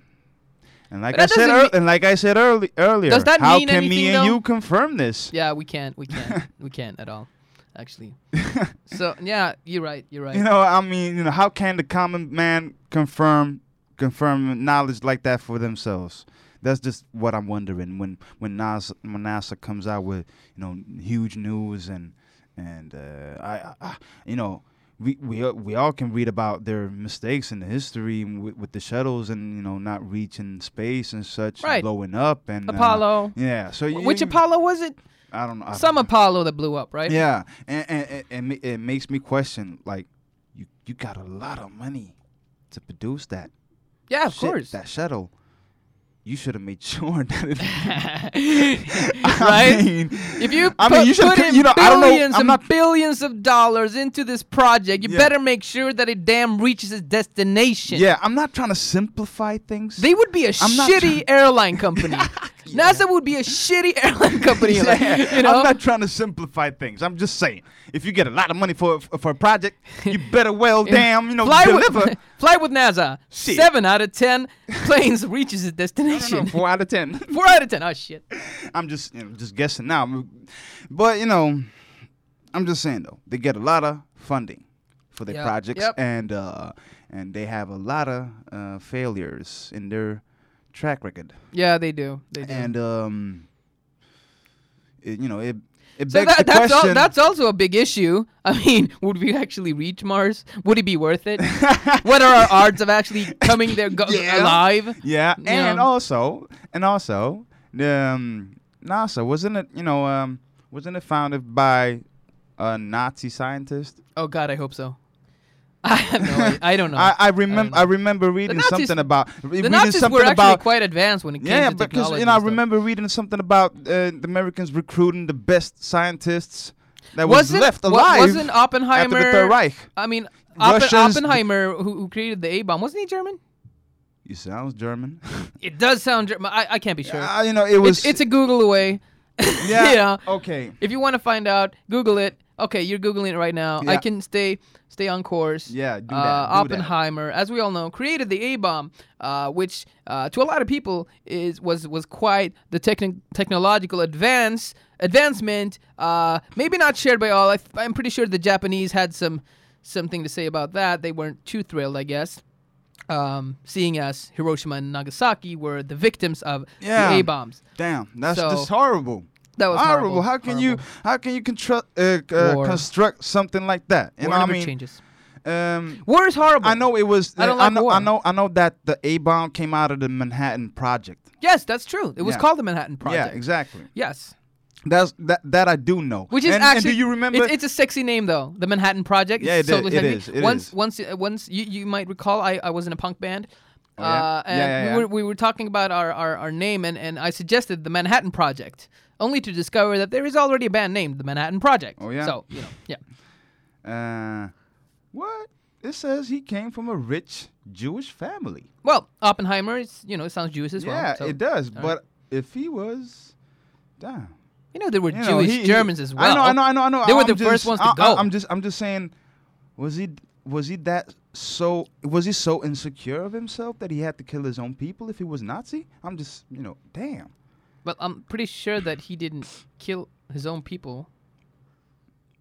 and like But I said, mean- and like I said early, earlier, Does that how mean can me and though? you confirm this? Yeah, we can't. We can't. we can't at all. actually. so yeah, you're right. You're right. You know, I mean, you know, how can the common man confirm confirm knowledge like that for themselves? That's just what I'm wondering when when NASA when NASA comes out with you know huge news and and uh, I, I you know we we uh, we all can read about their mistakes in the history with, with the shuttles and you know not reaching space and such, Right. blowing up and uh, Apollo. yeah, so you, Which Apollo was it? I don't know. I Some don't- Apollo that blew up, right? yeah, and, and, and, and it makes me question like you you got a lot of money to produce that. Yeah, of shit, course. that shuttle. You should have made sure that it. right? I mean, If you I put, mean, you put in You know, I don't know. billions and not. billions of dollars into this project, you Yeah. better make sure that it damn reaches its destination. Yeah, I'm not trying to simplify things. They would be a I'm shitty airline company. NASA would be a shitty airline company. like, you know? I'm not trying to simplify things. I'm just saying, if you get a lot of money for for a project, you better well damn you know fly deliver. with, fly with NASA. Shit. Seven out of ten planes reaches its No, no, destination. no, four out of ten. Four out of ten. Oh shit. I'm just you know, just guessing now, but you know, I'm just saying though they get a lot of funding for their Yep, projects, yep. and uh, and they have a lot of uh, failures in their track record, Yeah, they do. They do. and um, it, you know it it so begs that, the that's, al- that's also a big issue. I mean, would we actually reach Mars? Would it be worth it? what are our odds of actually coming there go- Yeah. alive? yeah, you and know. also and also the um, NASA wasn't it you know um, wasn't it founded by a Nazi scientist? Oh God, I hope so. I have no. idea. I don't know. I, I remember I, know. remember reading Nazis- something about the reading Nazis something were actually about quite advanced when it came yeah to because you know I remember reading something about uh, the Americans recruiting the best scientists that was Wasn't left alive Wasn't Oppenheimer? after the Third Reich. I mean, Oppen- Oppenheimer, who, who created the A bomb, wasn't he German? You sounds German. It does sound German. I, I can't be sure. Uh, you know it was it's, it's a Google away. yeah you know, okay if you want to find out, Google it. Okay, you're googling it right now. I can stay stay on course. yeah do that, Uh, do that. Oppenheimer, as we all know, created the A bomb, uh, which uh, to a lot of people is was was quite the techni- technological advance advancement. Uh, maybe not shared by all. I I'm pretty sure the Japanese had some something to say about that. They weren't too thrilled, I guess. Um, seeing as Hiroshima and Nagasaki were the victims of Yeah. the A bombs. damn that's So- just horrible That was horrible. horrible. How can Horrible. you how can you construct uh, uh, construct something like that? You War know what I mean? changes. Um, War is horrible. I know it was. I don't I like know. war. I know. I know that the A bomb came out of the Manhattan Project. Yes, that's true. It was Yeah. called the Manhattan Project. Yeah, exactly. Yes. That's that. That I do know. Which is and, actually And do you remember? It's, it's a sexy name though, the Manhattan Project. Yeah, it is, it is, it once, is. once, uh, once you, you might recall, I, I was in a punk band. Oh, yeah? Uh, and yeah, yeah. we were we were talking about our, our, our name and, and I suggested the Manhattan Project, only to discover that there is already a band named the Manhattan Project. Oh, yeah? So you know, yeah. uh, what? It says he came from a rich Jewish family. Well, Oppenheimer is you know it sounds Jewish as well. yeah, so, it does. all But if he was, damn. You know there were You Jewish he- he- Germans as well. I know. I know. I know. I know. They were I'm the just, first ones to I, go. I, am just. I'm just saying. Was he? Was he that so? Was he so insecure of himself that he had to kill his own people if he was Nazi? I'm just. You know. Damn. But I'm pretty sure that he didn't kill his own people.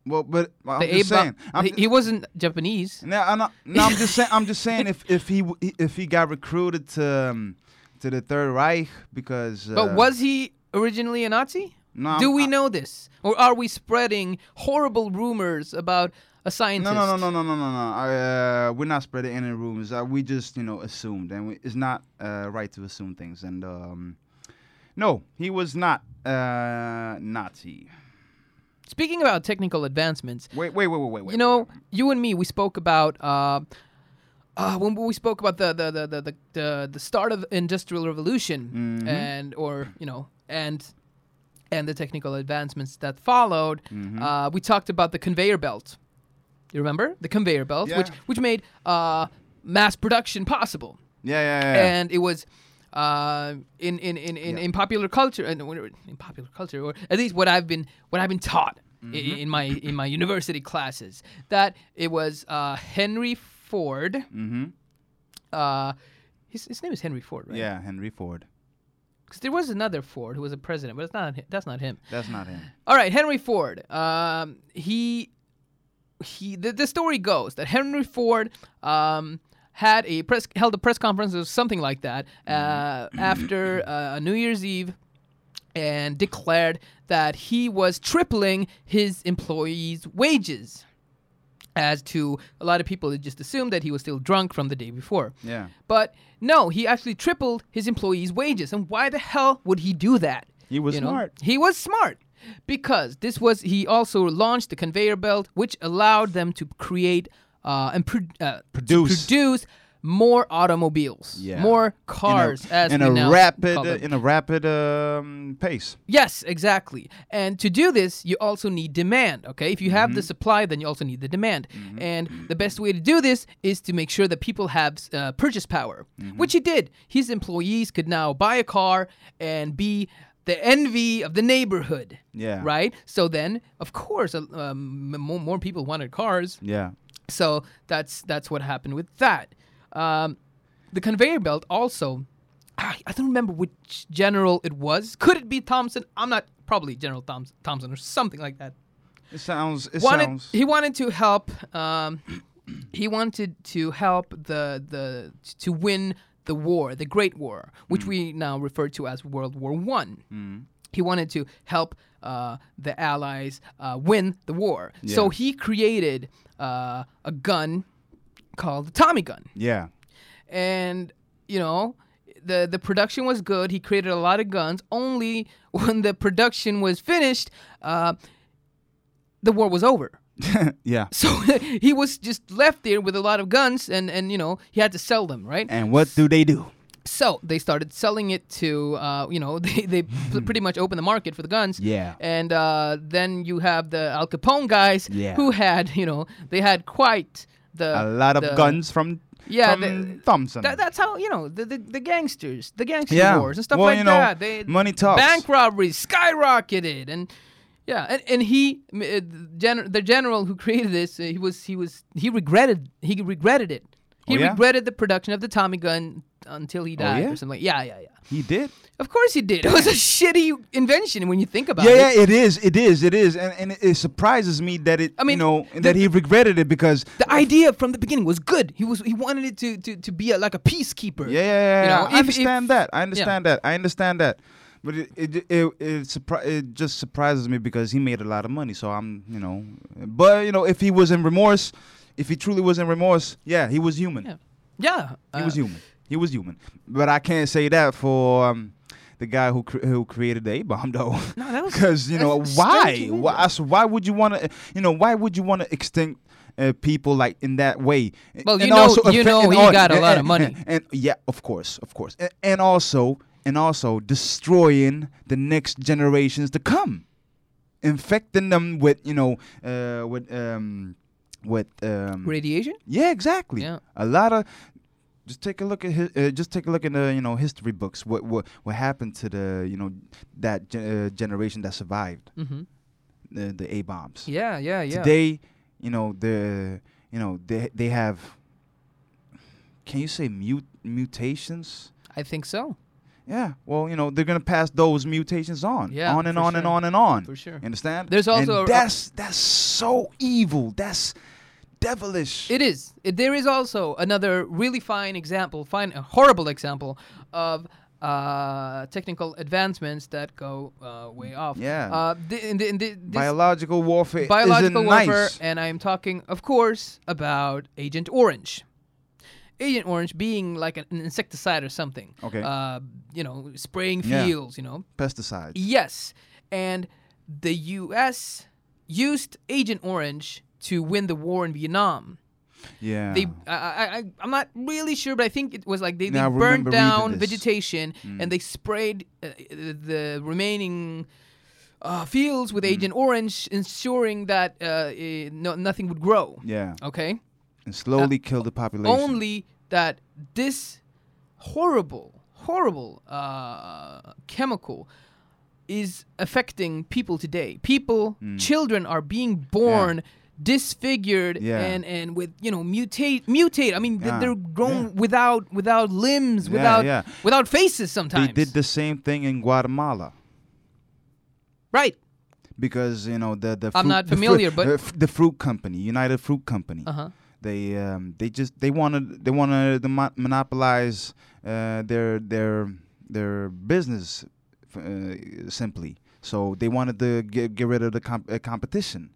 Well, but I'm the just A-bomb- saying. I'm he, he wasn't Japanese. No, I'm not, no, I'm just saying. I'm just saying if if he if he got recruited to um, to the Third Reich because. Uh, But was he originally a Nazi? no, Do I'm- we I- know this, or are we spreading horrible rumors about a scientist? No, no, no, no, no, no, no, no. I, uh, we're not spreading any rumors. Uh, we just, you know, assumed, and we, it's not uh, right to assume things. And um, no, he was not uh, Nazi. Speaking about technical advancements, Wait, wait, wait, wait, wait. wait you know, you and me, we spoke about uh, uh, when we spoke about the the, the, the, the, the start of the industrial revolution Mhm. and or you know and and the technical advancements that followed. Mhm. Uh, we talked about the conveyor belt. You remember the conveyor belt, which which made uh, mass production possible. yeah, yeah, yeah. and it was uh, in in in in, Yeah. in popular culture and in popular culture, or at least what I've been what I've been taught Mm-hmm. in, my in my university classes, that it was uh, Henry Ford. mm-hmm. Uh, his his name is Henry Ford, right? Yeah, Henry Ford. because there was another Ford who was a president, but it's not. That's not him. That's not him. All right, Henry Ford. Um, he he. The, the story goes that Henry Ford um, had a press held a press conference or something like that uh, after uh, New Year's Eve, and declared that he was tripling his employees' wages. As to a lot of people, just assumed that he was still drunk from the day before. Yeah. But no, he actually tripled his employees' wages. And why the hell would he do that? He was You know? smart. He was smart because this was he also launched the conveyor belt, which allowed them to create uh, and pro- uh, Produce. produce more automobiles, Yeah. more cars, in a, as in a now rapid uh, in a rapid um, pace. Yes, exactly. And to do this, you also need demand. Okay, if you have Mm-hmm. the supply, then you also need the demand. And the best way to do this is to make sure that people have uh, purchase power, Mm-hmm. which he did. His employees could now buy a car and be the envy of the neighborhood. Yeah. Right. So then, of course, uh, um, more, more people wanted cars. Yeah. So that's that's what happened with that. Um, the conveyor belt also. I I don't remember which general it was. Could it be Thompson? I'm not. Probably General Thoms- Thompson or something like that. It sounds. It Wanted sounds. he wanted to help. Um, he wanted to help the the to win the war, the Great War, which we now refer to as World War One. He wanted to help uh, the Allies uh, win the war, so he created uh, a gun called the Tommy gun, Yeah. and you know. The, the production was good. He created a lot of guns. Only when the production was finished, uh, the war was over. yeah. So he was just left there with a lot of guns, and and you know he had to sell them, right? And what do they do? So they started selling it to, uh, you know, they they pretty much opened the market for the guns. Yeah. And uh, then you have the Al Capone guys, Yeah. who had, you know, they had quite the A lot of the- guns from Yeah, the- Thompson. That, that's how you know the, the, the gangsters, the gangster Yeah. wars and stuff Well, like you know, that. They money talks. Bank robberies skyrocketed, and yeah, and, and he, uh, gen- the general who created this, uh, he was he was he regretted he regretted it. He Oh, yeah? regretted the production of the Tommy gun until he died yeah? or something. Like, yeah, yeah, yeah. he did. Of course he did. It was a shitty invention when you think about Yeah, it. yeah, it is. It is. It is. And, and it, it surprises me that it. I mean, you know, the- that he regretted it because. The idea from the beginning was good. He was he wanted it to to, to be a, like a peacekeeper. Yeah, yeah, yeah. You know, I if- understand if- that. I understand that. I understand that. But it it it it, surpri- it just surprises me because he made a lot of money. So I'm, you know, but you know, if he was in remorse, if he truly was in remorse, yeah, he was human. Yeah. Yeah, He uh, was human. He was human. But I can't say that for um, the guy who cr- who created the A bomb though. No, that was Because you know why? Why? so why would you want to? You know why would you want to extinct uh, people like in that way? Well, And you know- also you know he al- got a and- lot of money. And, and- yeah, of course, of course, and, and also and also destroying the next generations to come, infecting them with you know uh, with um with um radiation. yeah, exactly. Yeah. A lot of just take a look at his, uh, just take a look in the you know history books. What what what happened to the you know that ge- uh, generation that survived Mm-hmm. the the A bombs. Yeah, yeah, yeah. Today, you know the you know they they have. Can you say mut mutations? I think so Yeah. Well, you know they're gonna pass those mutations on. Yeah, On and on and on and on. for sure. You understand? There's also a- and that's that's so evil. That's devilish. It is. There is also another really fine example, fine, a horrible example of uh, technical advancements that go uh, way off. Yeah. Uh, in the, in the, biological warfare biological warfare, nice. and I am talking, of course, about Agent Orange. Agent Orange being like an insecticide or something. Okay. Uh, you know, spraying Yeah. fields. You know. Pesticides. Yes, and the U.S. used Agent Orange to win the war in Vietnam. Yeah. They, I, I, I'm not really sure, but I think it was like they, they burned down this. Mm. vegetation and they sprayed uh, the remaining uh, fields Mm. with Agent Orange, ensuring that uh, eh, no, nothing would grow. yeah. Okay, And slowly kill the population. only that this horrible, horrible uh, chemical is affecting people today. People, Mm. children are being born disfigured Yeah. and and with you know mutate mutate. I mean Yeah. they're grown Yeah. without without limbs, without without faces sometimes. They did the same thing in Guatemala. right. because you know the the I'm fruit- not the fruit- familiar, but- the, f- the fruit company, United Fruit Company, Uh huh. they um they just they wanted they wanted to mo- monopolize uh, their their their business uh, simply. So they wanted to get get rid of the comp- uh, competition.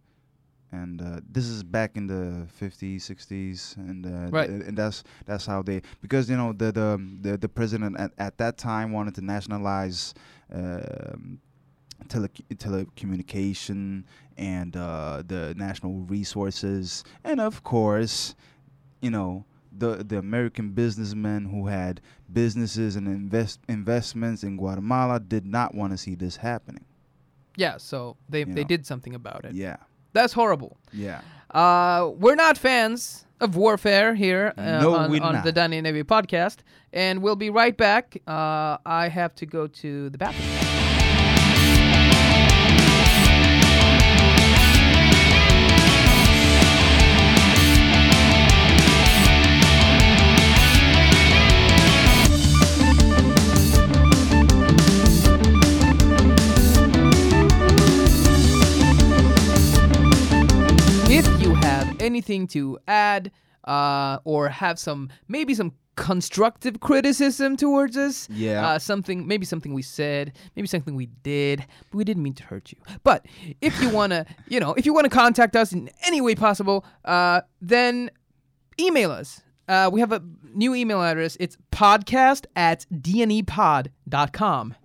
And uh, this is back in the 50s, 60s, and uh, Right. th- and that's that's how they because you know the the the, the president at, at that time wanted to nationalize um, tele- telecommunication and uh, the national resources, and of course, you know the the American businessmen who had businesses and invest investments in Guatemala did not want to see this happening. Yeah. So they You they know. did something about it. Yeah, That's horrible. yeah, Uh, we're not fans of warfare here uh, No, on, on the Danny Navy podcast, and we'll be right back. Uh, I have to go to the bathroom. Anything to add uh, or have some maybe some constructive criticism towards us, Yeah. uh, something maybe something we said, maybe something we did, but we didn't mean to hurt you. But if you wanna, you know, if you wanna contact us in any way possible, uh, then email us. Uh, we have a new email address. It's podcast at dnepod.com.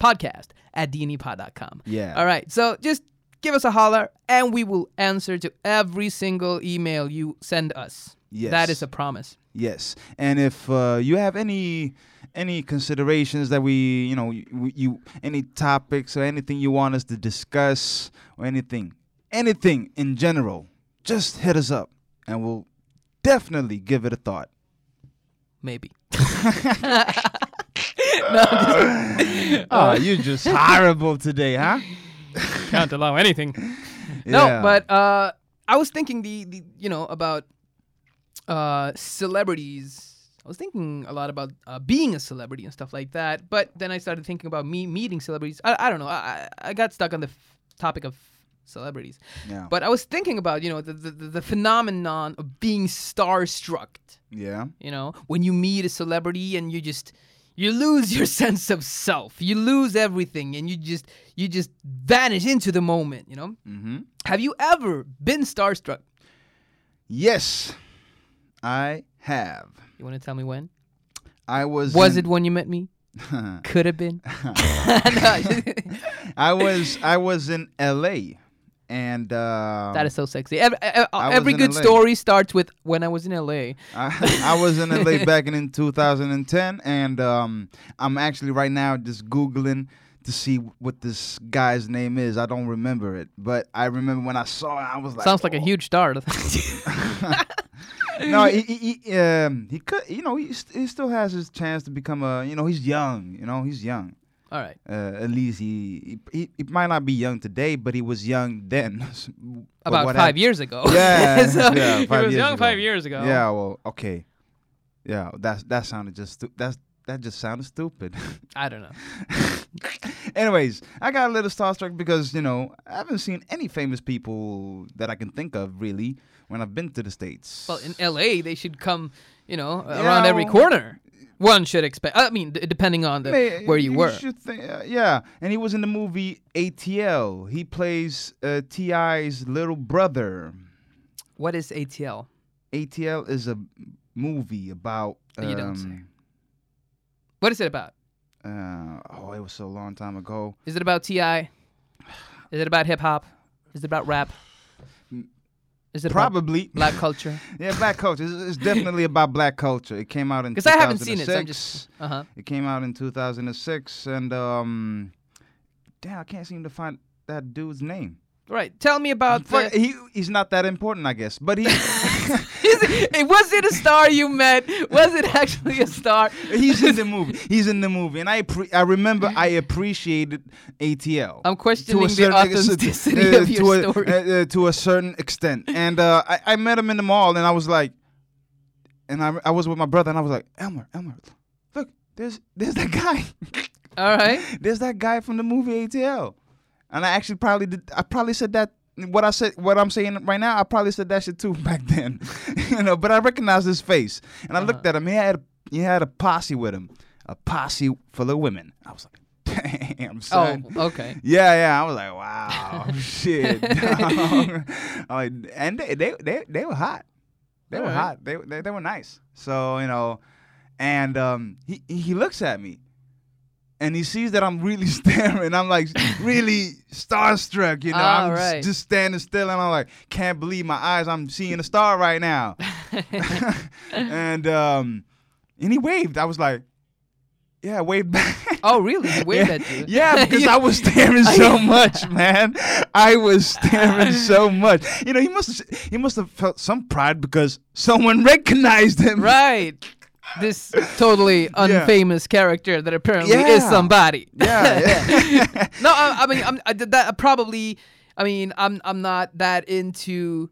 Podcast at dnepod.com. Yeah. All right. So just give us a holler and we will answer to every single email you send us. Yes. That is a promise. Yes, and if uh, you have any any considerations that we, you know, you, you any topics or anything you want us to discuss or anything, anything in general, just hit us up, and we'll definitely give it a thought. Maybe. no, Oh, you're just horrible today, huh? Can't allow anything. No, Yeah. but uh, I was thinking the, the you know about uh, celebrities. I was thinking a lot about uh, being a celebrity and stuff like that. But then I started thinking about me meeting celebrities. I, I don't know. I, I I got stuck on the f- topic of celebrities. yeah, But I was thinking about you know the the, the, the phenomenon of being starstruck. yeah, You know, when you meet a celebrity and you just you lose your sense of self. You lose everything and you just you just vanish into the moment, you know? mm-hmm. Have you ever been starstruck? Yes, I have. You want to tell me when? I was. Was in- it when you met me? Could have been. I was. I was in L.A. and uh, that is so sexy. Every, every good LA. story starts with when I was in LA. I, I was in LA back in, in 2010, and um, I'm actually right now just googling to see what this guy's name is. I don't remember it, but I remember when I saw it, I was like, Sounds like a "Oh." huge star. no, he, he, he, um, he could, you know, he, st- he still has his chance to become a, you know, he's young, you know, he's young. All right. Uh, at least he, he, he, he might not be young today, but he was young then. About five hap- years ago. Yeah, So yeah, he five was years young ago. five years ago. Yeah, well, okay. Yeah, that's that sounded just stu- that's that just sounded stupid. I don't know. Anyways, I got a little starstruck because you know I haven't seen any famous people that I can think of really when I've been to the states. Well, in LA, they should come, you know, Yeah, around every corner. One should expect. I mean, depending on the, May- where you, were. should think- uh, yeah, and he was in the movie ATL. He plays uh, T.I.'s little brother. What is ATL? ATL is a movie about. You don't say. um, What is it about? Uh, oh, it was so long time ago. Is it about Ti? Is it about hip hop? Is it about rap? Is it about Probably. black culture? Yeah, black culture. It's, it's definitely about black culture. It came out in Because I haven't seen it, so I'm 2006. just uh huh. It came out in 2006, and um, damn, I can't seem to find that dude's name. Right. Tell me about the. he he's not that important, I guess. But he it, was it a star you met? Was it actually a star? he's in the movie. He's in the movie, and I appre- I remember I appreciated ATL. I'm questioning the authenticity of your to a, story. uh, uh, to a certain extent. And uh, I, I met him in the mall, and I was like, and I, I was with my brother, and I was like, Elmer, Elmer, look, there's there's that guy, All right. there's that guy from the movie ATL. And I actually probably did. I probably said that. What I said, what I'm saying right now, I probably said that shit too back then, you know. But I recognized his face, and I looked at him. He had a, he had a posse with him, a posse full of women. I was like, damn, son. Oh, okay. Yeah, yeah. I was like, wow, shit. Like, and they, they they they were hot. They were Alright. hot. They, they they were nice. So you know, and um, he he looks at me, and he sees that I'm really staring. I'm like really starstruck. You know, I'm just- just standing still, and I'm like, can't believe my eyes. I'm seeing a star right now. and um, and he waved. I was like, yeah, waved back. Oh, really? He waved yeah, at you? Yeah, because I was staring so much, man. I was staring so much. You know, he must he must have felt some pride because someone recognized him. Right. This totally unfamous character that apparently is somebody. Yeah, yeah. no, I, I mean, I'm I, did that probably. I mean, I'm I'm not that into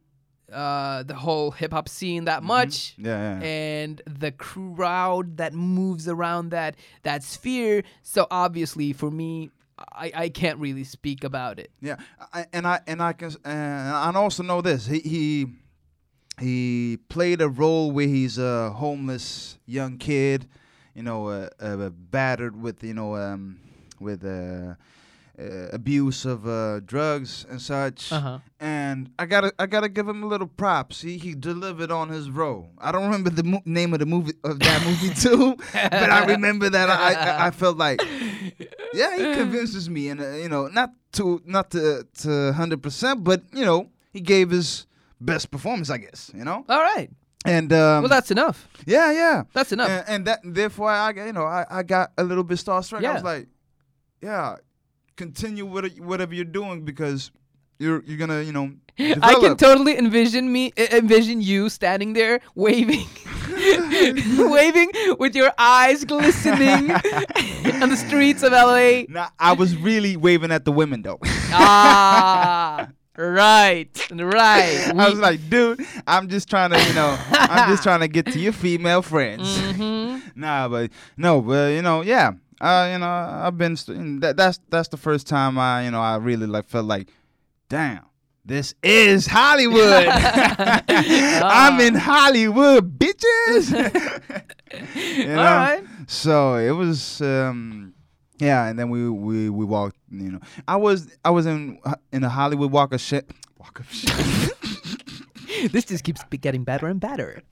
uh, the whole hip hop scene that much. Mm-hmm. Yeah, yeah. And the crowd that moves around that that sphere. So obviously, for me, I, I can't really speak about it. Yeah, I, and I and I can and I also know this. He he he played a role where he's a homeless young kid, you know, uh, uh, battered with you know um, with uh, uh, abuse of uh, drugs and such. Uh-huh. And I gotta I gotta give him a little props. He he delivered on his role. I don't remember the mo- name of the movie of that movie too, but I remember that I, I I felt like yeah he convinces me and uh, you know not to not to to hundred percent, but you know he gave his best performance I guess you know All right. and um, Well, that's enough. yeah yeah That's enough. and, and that therefore I got you know I, I got a little bit starstruck. I Yeah. was like, yeah, continue with whatever you're doing because you're you're gonna you know I can totally envision me envision you standing there waving waving with your eyes glistening on the streets of LA. Nah, I was really waving at the women though. Ah, right. Right. I was like, dude, I'm just trying to, you know, I'm just trying to get to your female friends. Mhm. nah, but no, but you know, yeah, uh, you know, I've been st- that, that's that's the first time I, you know, I really like felt like, damn, this is Hollywood. I'm in Hollywood, bitches. you know? All right. So it was, um, yeah, and then we we we walked. You know, I was I was in in a Hollywood Walk of Shame. Walk of Shame. This just keeps getting better and better.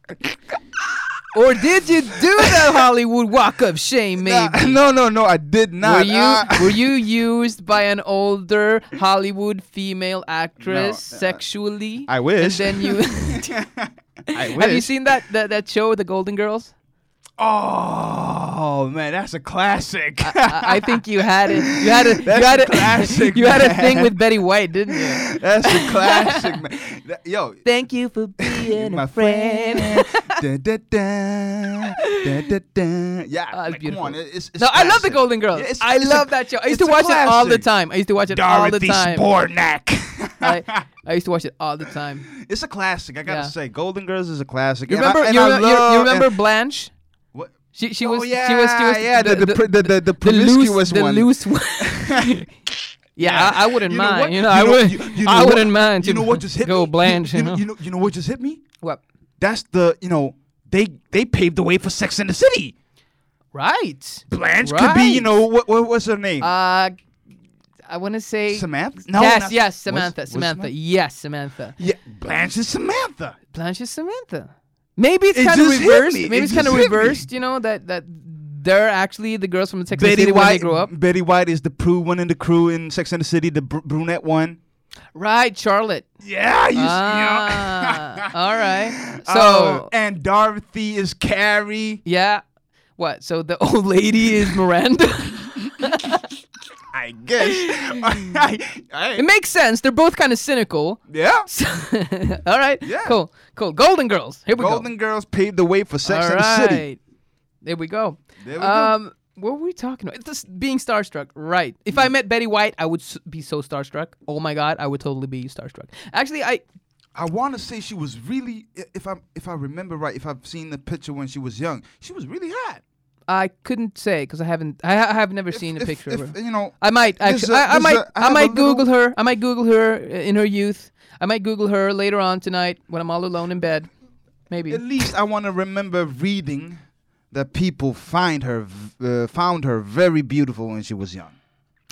or did you do the Hollywood Walk of Shame? Maybe. No, no, no, I did not. Were you Ah. were you used by an older Hollywood female actress No, uh, sexually? I wish. And then you I wish. have you seen that, that that show, The Golden Girls? Oh man, that's a classic. I, I think you had it. You had a That's you had a classic, you had a thing with Betty White, didn't you? that's a classic, man. That- Yo, Thank you for being my friend. friend. da, da, da, da, da, da. Yeah, Ah, man, beautiful. come on. It's, it's No, I love The. Golden Girls. Yeah, it's- I it's a- love that show. I used to watch it all the classic. time. I used to watch it all the time. Spornak. I, I used to watch it all the time. it's a classic. I gotta Yeah. say, Golden Girls is a classic. You I- remember? you, I remember you, love- you remember Blanche? She she Oh, was yeah, she was she was yeah, the the pr- the, the, the promiscuous loose, one. The loose one. yeah, I, I wouldn't You know mind. what? You know, You I know- would. you- you know I what? wouldn't mind. You know what just hit go me? Blanche. You, You, know. you know, you know what just hit me? what? That's the you know they they paved the way for Sex in the City. Right. Blanche could be you know what, what what's her name? Uh, I want to say. Samantha? No, yes, not- yes, what's- Samantha, what's Samantha. Yes, Samantha. Yeah, Blanche is Samantha. Blanche is Samantha. Maybe it's It kind of reversed. Maybe It it's kind of reversed. You know that that they're actually the girls from the Sex and the Betty City when they White. grow up. Betty White is the prude one in the crew in Sex and the City, the br- brunette one. Right, Charlotte. Yeah, you Ah, all right. So So and Dorothy is Carrie. yeah, what? So the old lady is Miranda. I guess. I, I, It makes sense. They're both kind of cynical. yeah. All right. Yeah. Cool. Cool. Golden Girls. Here we go. Golden Girls paved the way for Sex All and the City. There we go. There we go. um, what were we talking about? It's just being starstruck, right? If. I met Betty White, I would be so starstruck. Oh my god, I would totally be starstruck. Actually, I I want to say she was really, if I if I remember right, if I've seen the picture when she was young, she was really hot. I couldn't say because I haven't. I, I have never seen a If- picture if, of her. You know, I might actually. a- I, I might. a- I I have a might Google her. I might Google her in her youth. I might Google her later on tonight when I'm all alone in bed. Maybe. at least I want to remember reading that people find her, uh, found her very beautiful when she was young.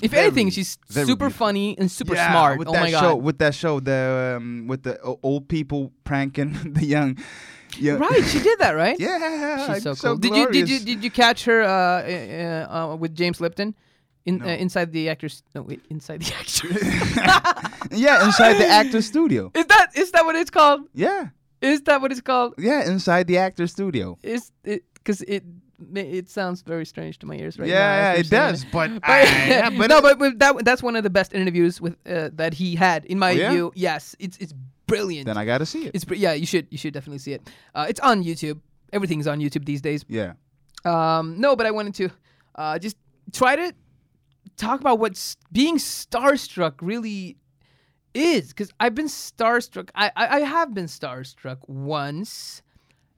if very- anything, she's super beautiful. funny and super Yeah, smart. With oh that my god. show, with that show, the um, with the old people pranking the young. Yeah. Right, she did that, right? Yeah, She's so cool. did you did you glorious. did you catch her uh, uh, uh, with James Lipton in uh, inside the actors? No, wait, inside the actors. yeah, inside the actor studio. is that is that what it's called? Yeah, Is that what it's called? yeah, inside the actor studio. Is it because it ma- it sounds very strange to my ears right now. yeah, as it you're saying does. But, But, I- yeah, but no, but, but that that's one of the best interviews with uh, that he had in my Oh, yeah? view. Yes, it's it's brilliant. then I gotta see it. it's br- yeah, you should you should definitely see it. Uh, it's on YouTube. Everything's on YouTube these days. Yeah. Um, no, but I wanted to uh, just try to talk about what being starstruck really is, because I've been starstruck. I, I I have been starstruck once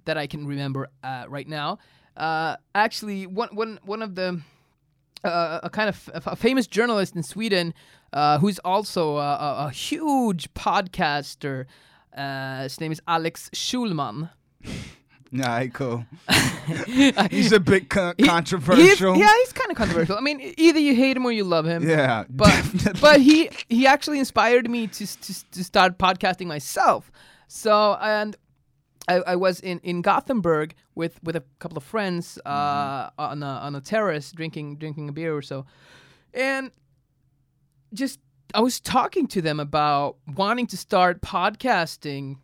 that I can remember uh, right now. Uh, actually, one one one of the uh, a kind of a famous journalist in Sweden uh, who's also a, a, a huge podcaster. Uh, his name is Alex Schulman. Yeah, cool. He's a bit con- He- controversial. He's, yeah, he's kind of controversial. I mean, either you hate him or you love him. Yeah, But definitely. but he he actually inspired me to to, to start podcasting myself. So and I, I was in, in Gothenburg with, with a couple of friends uh, Mm-hmm. on a on a terrace drinking drinking a beer or so, and just I was talking to them about wanting to start podcasting.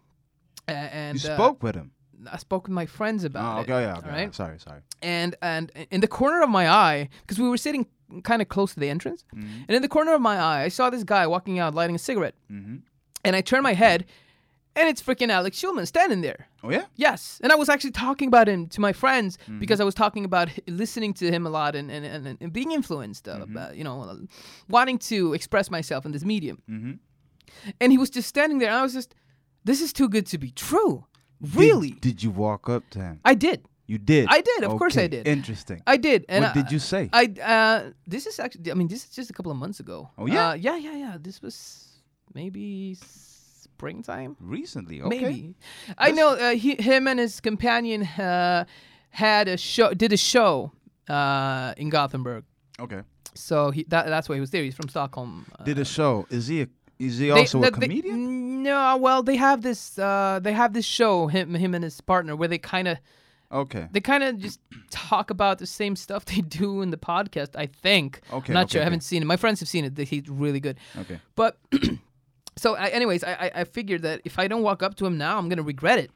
And you uh, spoke with him. I spoke with my friends about Oh, it. okay, yeah, okay. right? Sorry, sorry. and and in the corner of my eye, because we were sitting kind of close to the entrance, Mhm. and in the corner of my eye, I saw this guy walking out lighting a cigarette, hmm and I turned my head, and it's freaking Alex Schulman standing there. Oh yeah. Yes, and I was actually talking about him to my friends Mm-hmm. because I was talking about listening to him a lot and and, and, and being influenced, uh, Mm-hmm. you know, uh, wanting to express myself in this medium. hmm And he was just standing there, and I was just, this is too good to be true. Really, Did, did you walk up to him? I did. You did. I did, of course I did. Interesting. I did. And what I- did you say? I uh, this is actually. I mean, this is just a couple of months ago. Oh, yeah? Uh, yeah, yeah, yeah. This was maybe springtime. Recently. Okay. Maybe. I know uh, he, him and his companion uh, had a show. Did a show uh, in Gothenburg. Okay. So he that, that's why he was there. He's from Stockholm. Uh, Did a show? Is he a? Is he they- also a they- comedian? no, well, they have this. Uh, they have this show him him and his partner where they kind of okay. they kind of just talk about the same stuff they do in the podcast. I think. Okay, I'm not okay, sure. I haven't seen it. My friends have seen it. They- He's really good. Okay. But so, I, anyways, I, I I figured that if I don't walk up to him now, I'm gonna regret it.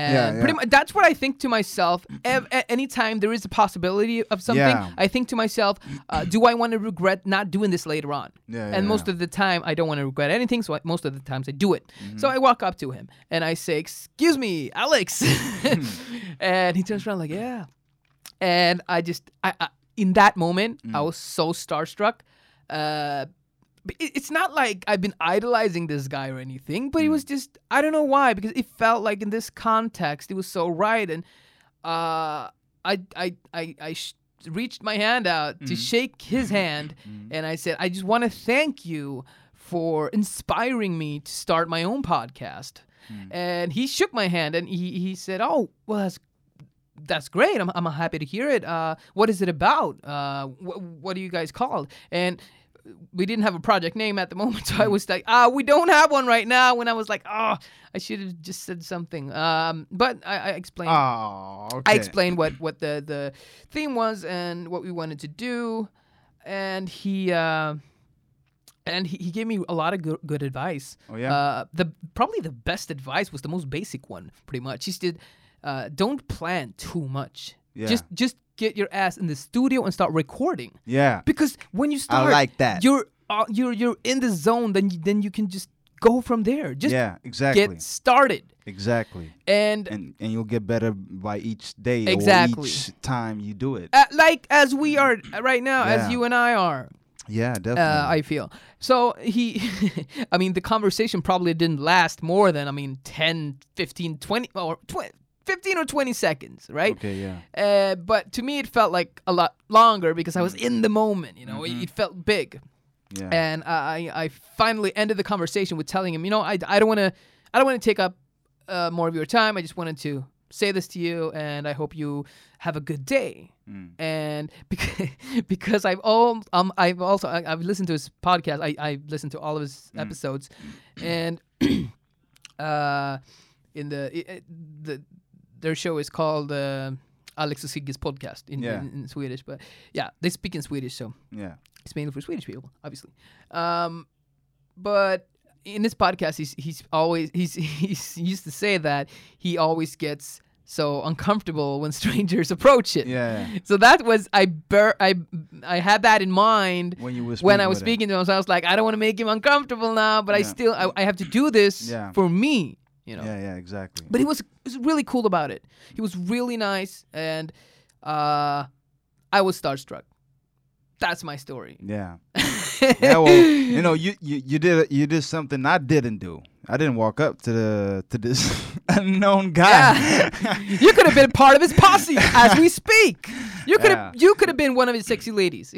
And Yeah, pretty much that's what I think to myself. Ev- anytime there is a possibility of something, Yeah. I think to myself, uh, do I want to regret not doing this later on? Yeah, and yeah, most of the time, I don't want to regret anything. So I, most of the times, I do it. Mm-hmm. So I walk up to him and I say, "Excuse me, Alex," and he turns around like, "Yeah," and I just, I, I in that moment, Mm. I was so starstruck. Uh, it's not like I've been idolizing this guy or anything, but it Mm. was just I don't know why because it felt like in this context it was so right, and uh, I I I I sh- reached my hand out to Mm. shake his hand, and I said I just want to thank you for inspiring me to start my own podcast. And he shook my hand and he, he said, "Oh, well, that's that's great. I'm, I'm happy to hear it. Uh, what is it about? Uh, wh- what are you guys called? And we didn't have a project name at the moment, so I was like, ah, we don't have one right now. When I was like, oh, I should have just said something. Um, but I, I explained. Oh, okay. I explained what what the the theme was and what we wanted to do, and he. Uh, and he, he gave me a lot of good, good advice. Oh, yeah? Uh, the probably the best advice was the most basic one. Pretty much, he said, uh, "Don't plan too much. Yeah. Just just get your ass in the studio and start recording Yeah. because when you start, I like that. You're uh, you're you're in the zone. Then you, then you can just go from there. Just yeah, exactly. get started. exactly. And And and you'll get better by each day Exactly. or each time you do it. uh, like as we are right now, Yeah. as you and I are, Yeah, definitely. uh, I feel. So he, I mean, the conversation probably didn't last more than, I mean, 10, 15, 20, or 20, 15 or 20 seconds, right? okay, yeah. Uh, but to me, it felt like a lot longer because I was in the moment, you know, Mm-hmm. it, it felt big. Yeah. And I, I finally ended the conversation with telling him, you know, I, I don't want to, I don't want to take up uh, more of your time. I just wanted to say this to you, and I hope you have a good day. Mm. And because, because I've all um I've also I, I've listened to his podcast. I I listened to all of his Mm. episodes, and uh, in the i- i- the their show is called uh, Alex och Sigges podcast in, Yeah. in, in Swedish. But yeah, they speak in Swedish, so Yeah. it's mainly for Swedish people, obviously. Um, but in this podcast, he's he's always he's he's he used to say that he always gets so uncomfortable when strangers approach it. Yeah. yeah. So that was I bur- I I had that in mind When you was when I was with him. speaking to him. So I was like, I don't want to make him uncomfortable now, but I still I, I have to do this Yeah. for me, you know. Yeah, yeah, exactly. But he was was really cool about it. He was really nice, and uh, I was starstruck. That's my story. yeah. yeah, well, you know, you, you you did you did something I didn't do. I didn't walk up to the to this unknown guy. Yeah. you could have been part of his posse as we speak. You could have Yeah. you could have been one of his sexy ladies,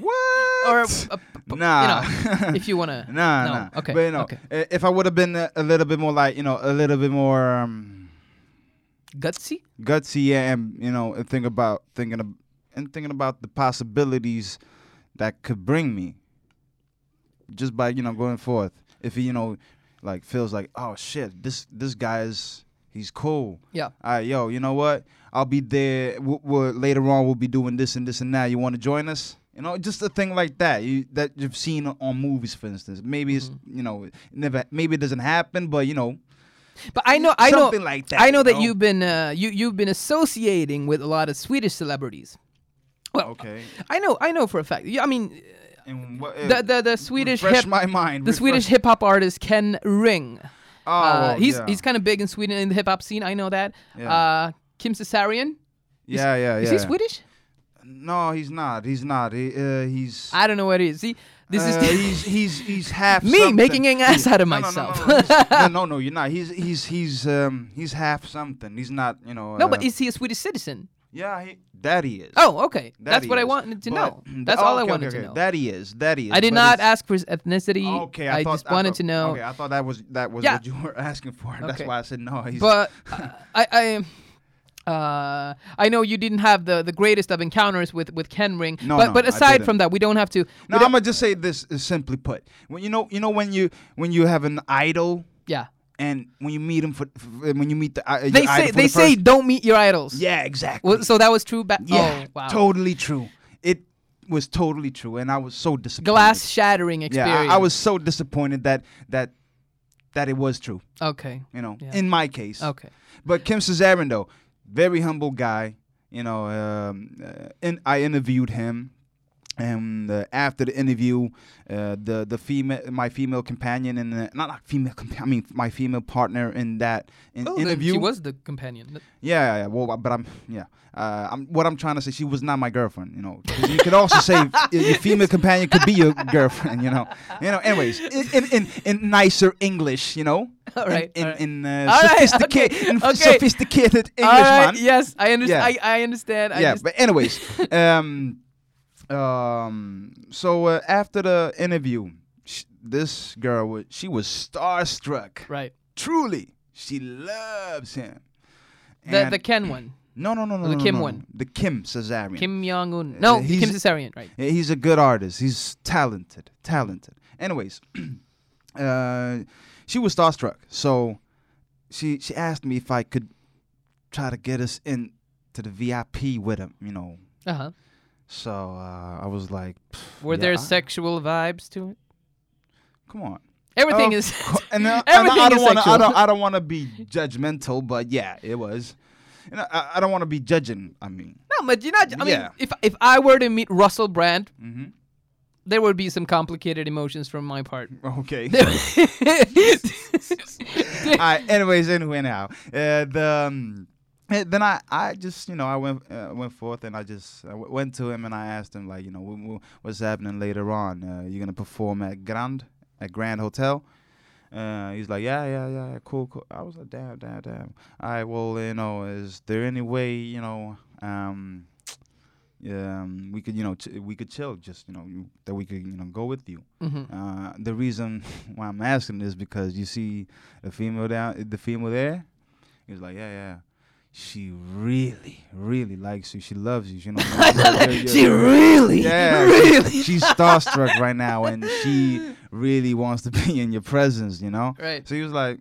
what? or uh, p- nah. you know, if you wanna. nah, no. nah. Okay. But you know, okay. if I would have been a, a little bit more like, you know, a little bit more um, Gutsy. gutsy yeah, and you know, and think about thinking of, and thinking about the possibilities that could bring me just by you know going forth. If he you know like feels like oh shit this this guy is he's cool. Yeah. All right, yo, you know what? I'll be there. We'll, we'll, later on, we'll be doing this and this and that. You want to join us? You know, just a thing like that. You that you've seen on movies, for instance. Maybe it's Mm-hmm. you know never. Maybe it doesn't happen, but you know But I know I know something like that. I know you that you've been uh, you you've been associating with a lot of Swedish celebrities. Well, okay. I know I know for a fact. Yeah, I mean, what, the the, the Swedish hip my mind. the refresh- Swedish hip hop artist Ken Ring. Oh, uh, he's yeah. he's kind of big in Sweden in the hip hop scene. I know that. Yeah. Uh, Kim Cesarion. yeah, yeah, yeah. Is he Swedish? No, he's not. He's not. He, uh, he's. I don't know what it is. See, this uh, is he's he's he's half me something. making an ass out of No, myself. No, no, no, no, no, you're not. He's he's he's um he's half something. He's not. You know. No, uh, but is he a Swedish citizen? yeah, he, that he is. Oh, okay. That That's he what I wanted to But- know. That's oh, all I wanted okay, to know. That he is. That he is. I did but not ask for his ethnicity. Okay, I, I, thought, just wanted I to know. Okay, I thought that was that was Yeah. what you were asking for. That's why I said no. He's, But I, I, uh, I know you didn't have the, the greatest of encounters with with Ken Ring. No, but no, but aside from that, we don't have to. no, I'm gonna just say this is simply put. When you know, you know when you when you have an idol yeah. and when you meet him for, for when you meet the uh, They say they the say first- don't meet your idols. yeah, exactly. Well, so that was true. Ba- yeah, oh wow. totally true. It was totally true, and I was so disappointed. Glass shattering Yeah, experience. I, I was so disappointed that that that it was true. Okay. You know, Yeah. in my case. Okay. But Kim Cesarion, though, very humble guy. You know, um, uh, in, I interviewed him, and uh, after the interview, uh, the the female, my female companion, and uh, not not female, compa- I mean my female partner in that in Oh, interview. she was the companion. yeah, yeah. Well, but I'm yeah. Uh, I'm, what I'm trying to say, she was not my girlfriend. You know, you could also say your female companion could be your girlfriend. You know, you know. Anyways, in in, in, nicer English, you know, All right, in all right. in, in uh, All right, sophisticated, okay, in okay. sophisticated English, right, man. Yes, I understand. Yeah. I, I understand. I yeah, but anyways, um, um, so uh, after the interview, sh- this girl was she was starstruck. right. Truly, she loves him. The And- the Ken one, no, no, no, no, the no, Kim no, one. the Kim Cesarion. Kim Jong Un. No, he's- Kim Cesarion. Right. Yeah, He's a good artist. He's talented, talented. Anyways, uh, she was starstruck, so she she asked me if I could try to get us in to the VIP with him. You know, Uh huh. So uh, I was like, Were Yeah, there I- sexual vibes to it? "Come on." Everything Of is. and, uh, Everything I, I don't want to. I don't. I don't want to be judgmental, but yeah, it was. Know, I, I don't want to be judging. I mean, No, but you're not. I mean, Yeah. if if I were to meet Russell Brand, Mm-hmm. there would be some complicated emotions from my part. Okay. All right. Anyways, anyway, now uh, the um, eh, then I I just you know I went uh, went forth and I just I w- went to him and I asked him like you know wh- what's happening later on? Uh, you gonna perform at Grand at Grand Hotel? Uh, he's like, yeah, yeah, yeah, cool, cool. I was like, damn, damn, damn. All right, well, you know, is there any way, you know, um, um, we could, you know, ch- we could chill, just, you know, you, that we could, you know, go with you. Mhm. Uh, the reason why I'm asking is because you see the female down, the female there. He's like, yeah, yeah. She really, really likes you. She loves you. You know, you're- she you're- really, yeah, really. she's starstruck right now, and she really wants to be in your presence. You know. Right. So he was like,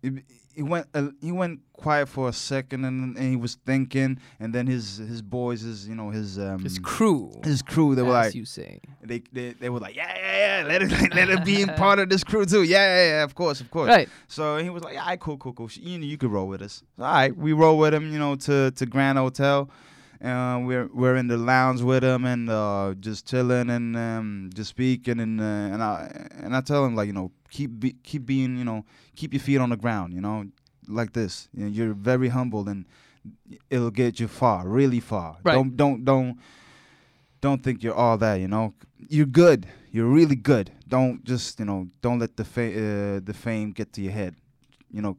he, he went, uh, he went quiet for a second, and, and he was thinking, and then his his boys, his you know his um His crew. his crew, they were like, you say. they, they they were like, yeah, yeah, yeah, let it let it be in part of this crew too. Yeah, yeah, yeah, of course, of course. Right. So he was like, all right, cool, cool, cool. You know, you could roll with us. All right, we roll with him, you know, to to Grand Hotel. Uh, we're we're in the lounge with him and uh, just chilling and um, just speaking and uh, and I and I tell him like you know keep be, keep being you know keep your feet on the ground you know like this. You know, you're very humble and it'll get you far really far. Right. don't don't don't don't think you're all that you know. You're good. You're really good. Don't just you know don't let the fa- uh, the fame get to your head. You know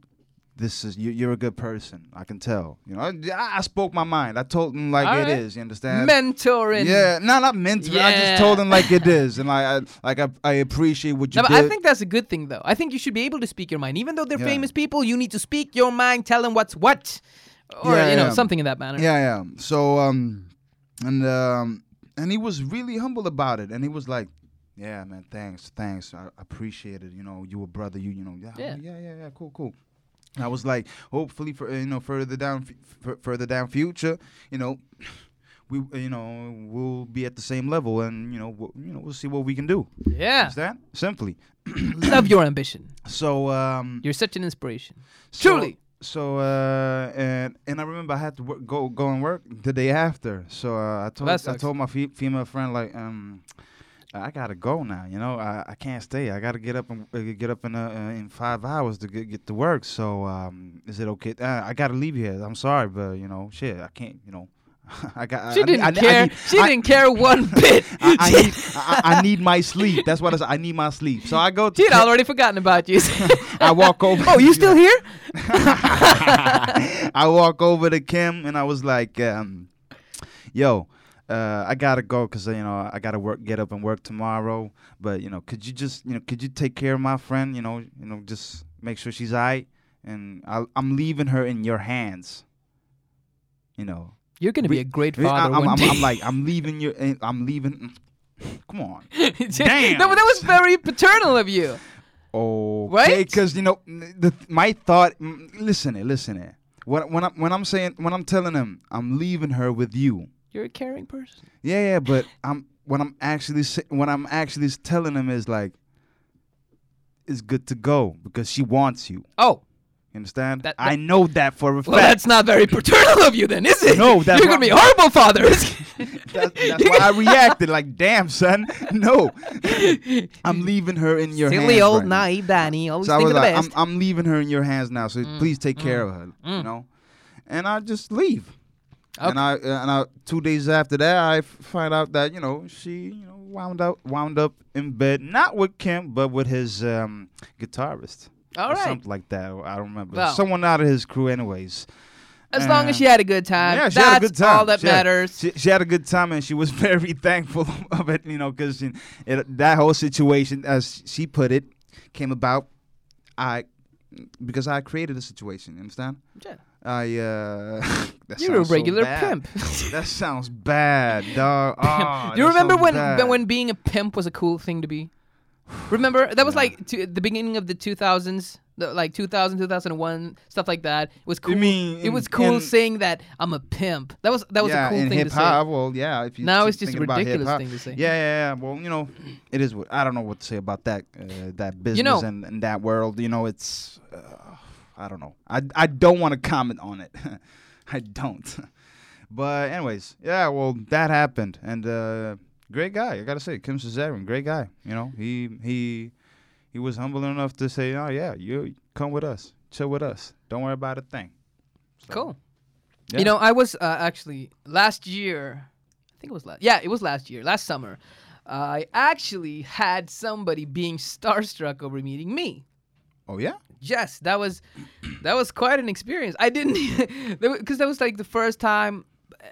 this is you, you're a good person i can tell you know i, I spoke my mind i told him like All it right. is you understand Mentoring. yeah no not meant to i just told him like it is and like i like i, I appreciate what you No, but did I think that's a good thing, though. I think you should be able to speak your mind, even though they're Yeah. famous people. You need to speak your mind, tell them what's what, or Yeah, you know something in that manner. Yeah, yeah. So um, and um, and he was really humble about it, and he was like, "Yeah, man, thanks, thanks, I appreciate it. You know, you a brother, you, you know, yeah, Yeah. yeah, yeah, yeah, cool, cool." I was like, hopefully for you know further down, f- further down future, you know, we you know we'll be at the same level, and you know we'll, you know we'll see what we can do. Yeah. that Simply. Love your ambition. So um, You're such an inspiration. so- Truly. So uh, and and I remember I had to work, go go and work the day after. So uh, I told I told my fe- female friend like um. I gotta go now. You know, I, I can't stay. I gotta get up and uh, get up in uh, uh, in five hours to get, get to work. So, um, is it okay? Uh, I gotta leave here. I'm sorry, but you know, shit, I can't. You know, I got. She I, didn't I, I care. need- she I- didn't care one bit. I, I need I, I need my sleep. That's what I said. I need my sleep. So I go. To She'd already forgotten about you. I walk over. oh, you still here? I walk over to Kim and I was like, um, "Yo, uh, I gotta go because you know I gotta work, get up and work tomorrow. But you know, could you just you know could you take care of my friend? You know, you know, just make sure she's alright. And I'll, I'm leaving her in your hands. You know, You're gonna be We- a great father I'm, one I'm. I'm like I'm leaving you. I'm leaving. Come on. Damn. No, but that was very paternal of you. Okay, Right? because you know the my thought. mm, Listen, it, listen, it. When when I'm when I'm saying when I'm telling him I'm leaving her with you. You're a caring person. Yeah, yeah, but I'm what I'm actually sa- when I'm actually telling him is like, it's good to go because she wants you. Oh, You understand? That- I know that for a fact. well, fact. that's not very paternal of you, then, is it? No, that's You're gonna be horrible father. That's, that's why I reacted like, damn, son, no. I'm leaving her in your hands. Silly old right now. naive Dani, always So I was like, I'm. I'm leaving her in your hands now. So Mm, please take care mm, of her. You mm. know, and I just leave. Okay. And I and I two days after that, I find out that you know she you know wound up wound up in bed not with Kim but with his um, guitarist All or right. something like that. I don't remember. Well. Someone out of his crew, anyways. As long as she had a good time. yeah, she that's had a good time. all that She had- matters. She, she had a good time and she was very thankful of it, you know, because that whole situation, as she put it, came about. I because I created the situation. You understand? Yeah. I uh, that You're a so regular bad. pimp. That sounds bad, dog. Oh, Do you remember when bad. when being a pimp was a cool thing to be? Remember that was Yeah. like to, the beginning of the 2000s, the, like 2000, 2001, stuff like that. It was cool. Mean it was cool in- saying that I'm a pimp. That was that was yeah, a cool in thing to say. well, yeah. If you Now it's just a ridiculous thing to say. Yeah, yeah, yeah. Well, you know, it is what I don't know what to say about that uh, that business know- and, and that world. You know, it's uh, I don't know. I I don't want to comment on it. I don't. But anyways, yeah. Well, that happened, and uh, great guy. I gotta say, Kim Cesarion, great guy. You know, he he he was humble enough to say, "Oh yeah, you come with us, chill with us. Don't worry about a thing." So, Cool. yeah. You know, I was uh, actually last year. I think it was last. Yeah, it was last year, last summer. I actually had somebody being starstruck over meeting me. Oh yeah. Yes, that was that was quite an experience. I didn't because that was like the first time. uh,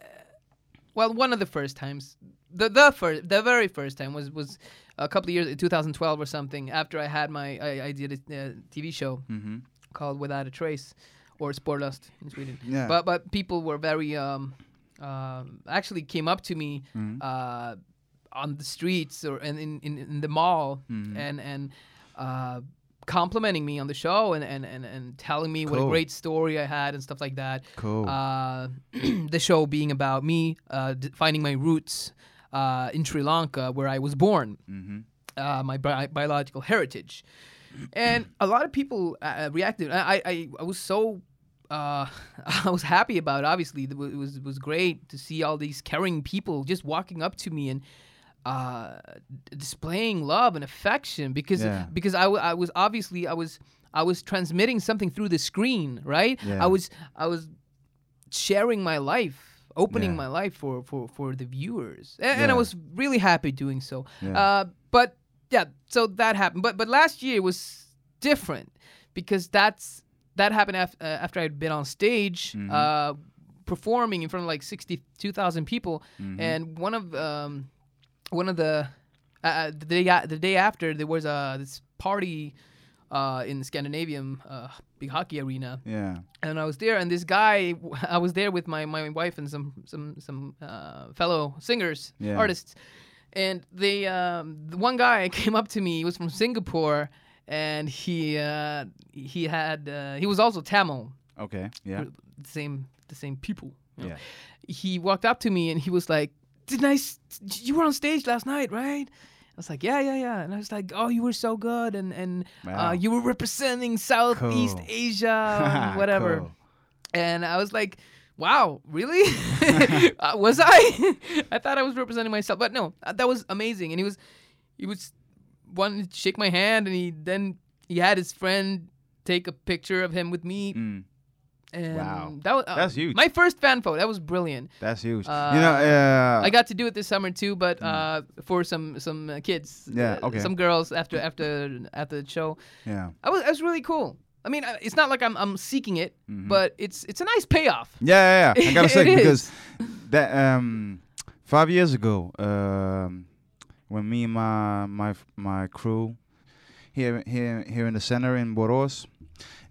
Well, one of the first times. The the first the very first time was was a couple of years, 2012 or something. After I had my I, I did a uh, TV show Mm-hmm. called Without a Trace, or Spårlöst in Sweden. Yeah. But but people were very um, um actually came up to me Mhm. uh, on the streets or in in, in, the mall Mhm. and and uh, complimenting me on the show and, and, and, and telling me what a great story I had and stuff like that. cool. Uh, the show being about me uh, d- finding my roots uh, in Sri Lanka, where I was born, mm-hmm. uh, my bi- biological heritage. And a lot of people uh, reacted. I, I, I was so uh, I was happy about. It. Obviously, it was it was it was great to see all these caring people just walking up to me and uh, displaying love and affection because Yeah. because I, w- I was obviously I was I was transmitting something through the screen, right? Yeah. I was I was sharing my life, opening Yeah. my life for for for the viewers, and, and I was really happy doing so. Uh, but yeah, so that happened. But but last year was different because that's that happened af- uh, after I'd been on stage Mhm. uh, performing in front of like sixty two thousand people, Mhm. and one of um, one of the uh, uh, the day the day after there was uh, this party uh, in the Scandinavian uh, big hockey arena, yeah. and I was there, and this guy, I was there with my, my wife and some some some uh, fellow singers, Yeah. artists, and they um, the one guy came up to me. He was from Singapore, and he uh, he had uh, he was also Tamil, Okay. Yeah. the same the same people. you know. Yeah. He walked up to me and he was like, "Didn't I? You were on stage last night, right?" I was like, "Yeah, yeah, yeah," and I was like, "Oh, you were so good, and and Wow. uh, you were representing Southeast Cool. Asia, and whatever." Cool. And I was like, wow, really? uh, was I? I thought I was representing myself, but no, uh, that was amazing. And he was, he was wanting to shake my hand, and he then he had his friend take a picture of him with me. Mm, And Wow. that was uh, That's huge. My first fan photo. That was brilliant. that's huge. Uh, you know. Uh, I got to do it this summer too, but uh, for some some uh, kids, Mm. Yeah, uh, okay. some girls after after after the show. yeah. I was, that was really cool. I mean, uh, it's not like I'm I'm seeking it, Mhm. but it's it's a nice payoff. Yeah, yeah, yeah. I gotta say because that um five years ago, um when me and my my my crew here here here in the center in Borås,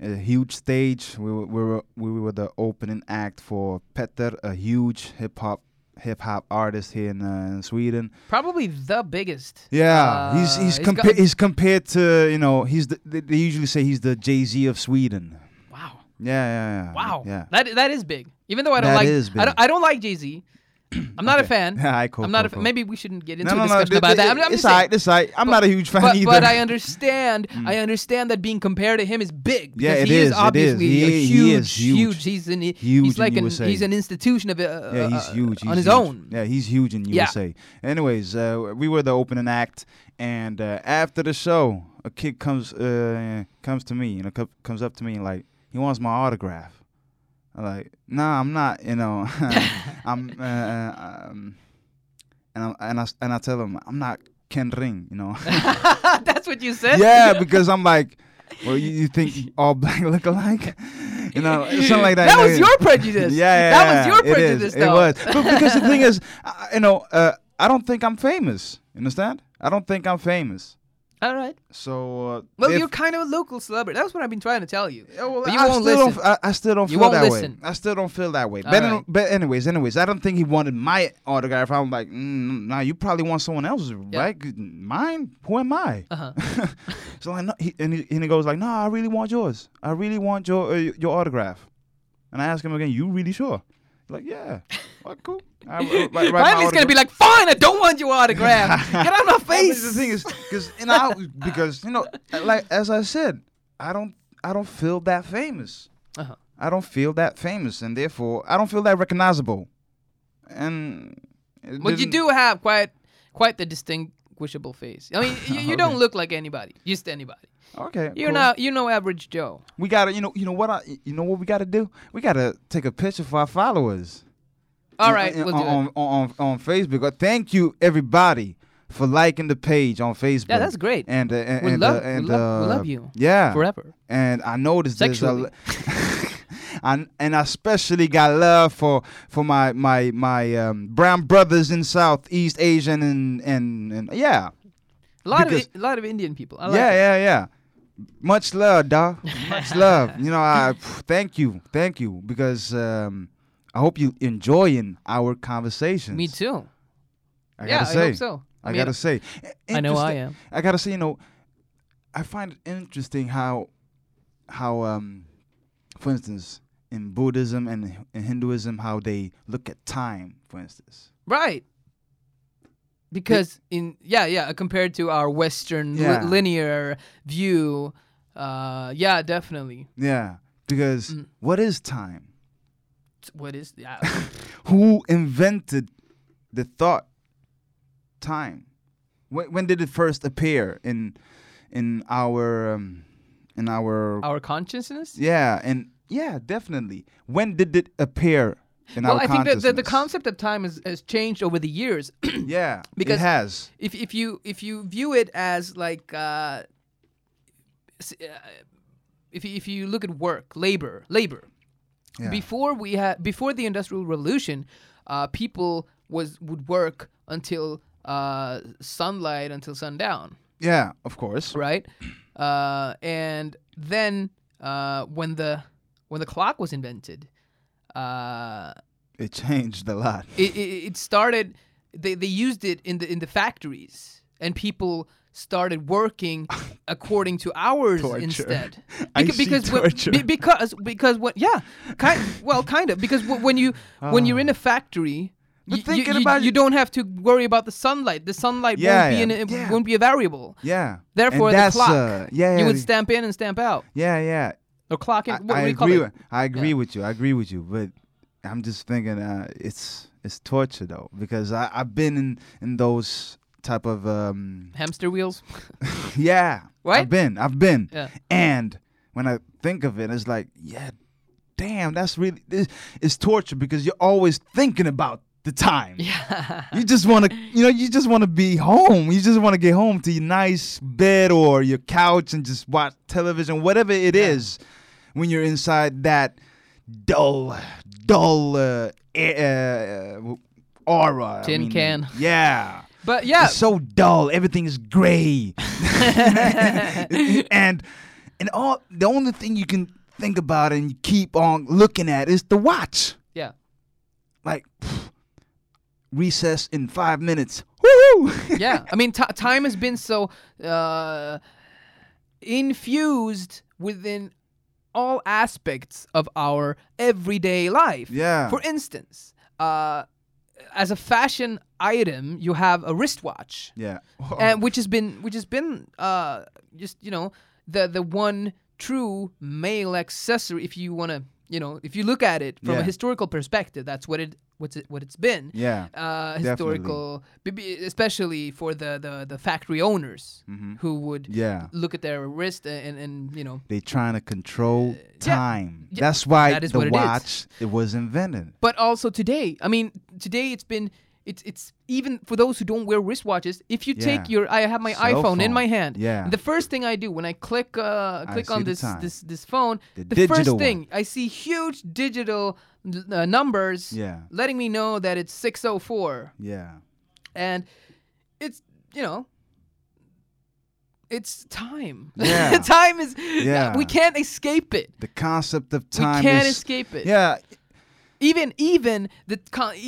a huge stage. We were, we were we were the opening act for Petter, a huge hip hop hip hop artist here in, uh, in Sweden. Probably the biggest. Yeah, he's Uh, he's he's compa- he's compared to you know he's the, they usually say he's the Jay Z of Sweden. Wow. Yeah, yeah, yeah. Wow. Yeah. That that is big. Even though I don't That like I don't, I don't like Jay-Z. I'm not a fan. Yeah, cool. I'm not cool, a cool. Maybe we shouldn't get into no, a no, discussion no. about that. I'm, I'm it's alright. It's alright. I'm not a huge fan But, either. but I understand. I understand that being compared to him is big. Yeah, because it he is, is it is. He- a he huge, is huge. He's an Huge he's like in an USA. he's an institution of uh, yeah, he's uh, huge. He's on his huge. own. Yeah, he's huge in USA. Yeah. Anyways, uh, we were the opening act, and uh, after the show, a kid comes uh, comes to me, you know, comes up to me and like he wants my autograph. Like, nah, I'm not. You know, I'm. Uh, um, and I and I and I tell him I'm not Ken Ring. You know. That's what you said. yeah, because I'm like, well, you, you think all black look alike? You know, something like that. That you know, was your prejudice. Yeah, yeah, That was yeah, your it is, prejudice, It was. But because the thing is, I, you know, uh, I don't think I'm famous. You understand? I don't think I'm famous. All right. So, uh, Well, if- you're kind of a local celebrity. That's what I've been trying to tell you. Yeah, well, But you I won't still listen. Don't, I, I still don't You feel won't that listen. way. I still don't feel that way. All But, right. but anyways, anyways, I don't think he wanted my autograph. I'm like, mm, nah, you probably want someone else's, right? Mine? Who am I? Uh huh. so like, no, he, and, he, and he goes like, no, I really want yours. I really want your uh, your autograph. And I ask him again, you really sure? Like, yeah. Well, cool. I, write my Finally, gonna be like, fine, I don't want your autograph. Get out of my face. The thing is, because you know, because you know, like as I said, I don't, I don't feel that famous. Uh-huh. I don't feel that famous, and therefore, I don't feel that recognizable. and But you do have quite quite the distinguishable face. I mean, you, you don't look like anybody, just anybody. Okay, You're cool. not you're no average Joe. We gotta, you know, you know what? I, you know what we gotta do? We gotta take a picture for our followers. All in- right, in- we'll do on, it. on, on on Facebook. Uh, Thank you everybody for liking the page on Facebook. Yeah, that's great. And uh, and, We and, love- uh, we and love- we uh, love you Yeah, Forever. and I noticed there's a, Sexually. and and I especially got love for for my my my um, brown brothers in Southeast Asian and and, and yeah A lot because- of I- a lot of Indian people. I like yeah yeah yeah. Much love, dog. Much love. You know, I thank you, thank you, because um, I hope you enjoying our conversations. Me too. I yeah, gotta say, I hope so. I, mean, gotta say, I know I am. I gotta say, you know, I find it interesting how, how, um, for instance, in Buddhism and in Hinduism, how they look at time, for instance. Right. Because in yeah yeah compared to our Western li- linear view, uh yeah definitely. Yeah, because Mm. what is time? What is yeah Who invented the thought time? When, when did it first appear in in our um, in our our consciousness? yeah and yeah definitely. When did it appear in well, our I think that the, the concept of time has, has changed over the years. yeah because- it has. if if you if you view it as like uh, uh, if you, if you look at work labor labor. Yeah. before we had before the industrial revolution uh, people was would work until uh, sunlight until sundown. Yeah of course. Right? Uh, and then uh, when the when the clock was invented uh, it changed a lot. it, it, it started they, they used it in the in the factories and people started working according to hours instead. I Beca- see because when- torture. be- because because what yeah kind well kind of because wh- when you when you're in a factory But you, thinking you, about you don't have to worry about the sunlight. The sunlight Yeah, won't be yeah, in yeah. won't be a variable. Yeah. Therefore the clock uh, yeah you would stamp in and stamp out. Yeah yeah or clock in I, what I call agree it with, I agree Yeah. with you I agree with you but I'm just thinking uh, it's it's torture though because I I've been in in those type of um hamster wheels yeah Right? I've been I've been yeah And when I think of it, it's like, yeah, damn, that's really this is torture because you're always thinking about the time. yeah You just want to, you know, you just want to be home. You just want to get home to your nice bed or your couch and just watch television, whatever it is. When you're inside that dull, dull uh, uh, aura. I Tin mean, can. Yeah. but yeah It's so dull. Everything is gray. and and all the only thing you can think about and keep on looking at is the watch. yeah Like pff, recess in five minutes. Woo! yeah i mean t- time has been so uh, infused within all aspects of our everyday life yeah. for instance uh, as a fashion item you have a wristwatch yeah. and which has been which has been uh, just you know the the one true male accessory if you want to you know if you look at it from a historical perspective that's what it what's it what it's been yeah. uh, historical, b- especially for the, the, the factory owners Mhm. who would Yeah. look at their wrist and, and you know They trying to control time. yeah, That's why that is the what it is. watch it was invented. but also today i mean today it's been it's it's even for those who don't wear wristwatches if you take your i have my Cell iphone in my hand Yeah. the first thing i do when i click uh click on this this this phone The the first digital thing one. i see huge digital uh, numbers Yeah. letting me know that it's 604 Yeah. and it's you know it's time Yeah. time is Yeah. we can't escape it The concept of time we can't is escape it Yeah. Even even the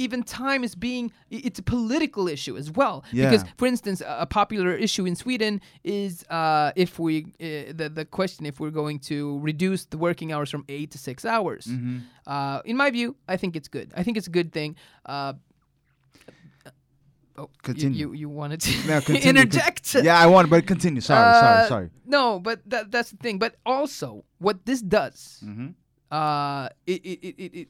even time is being it's a political issue as well because for instance a popular issue in Sweden is uh, if we uh, the the question if we're going to reduce the working hours from 8 to 6 hours Mhm. uh, in my view I think it's good I think it's a good thing uh, oh, you- Continue. You, you wanted to No, continue, interject Yeah, I want, but continue. Sorry, Uh, sorry, sorry. No, but that, that's the thing. But also, what this does, Mm-hmm. uh, it, it, it, it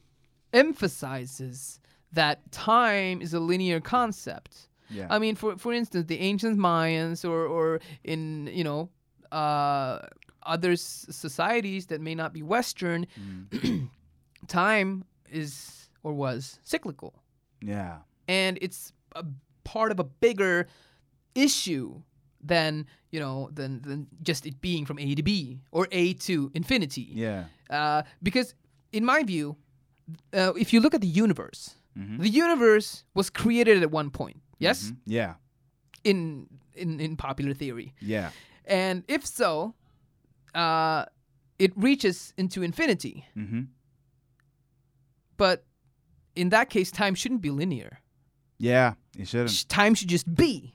emphasizes that time is a linear concept. Yeah. I mean, for for instance, the ancient Mayans, or or in you know uh, other s- societies that may not be Western, Mm. time is or was cyclical, yeah. and it's a part of a bigger issue than you know than than just it being from A to B or A to infinity. Yeah. Uh, because in my view, uh, if you look at the universe, Mhm. the universe was created at one point. Yes, Mhm. Yeah. in in in popular theory. Yeah. And if so, uh, it reaches into infinity. Mm-hmm. But in that case, time shouldn't be linear. Yeah. You shouldn't. Time should just be.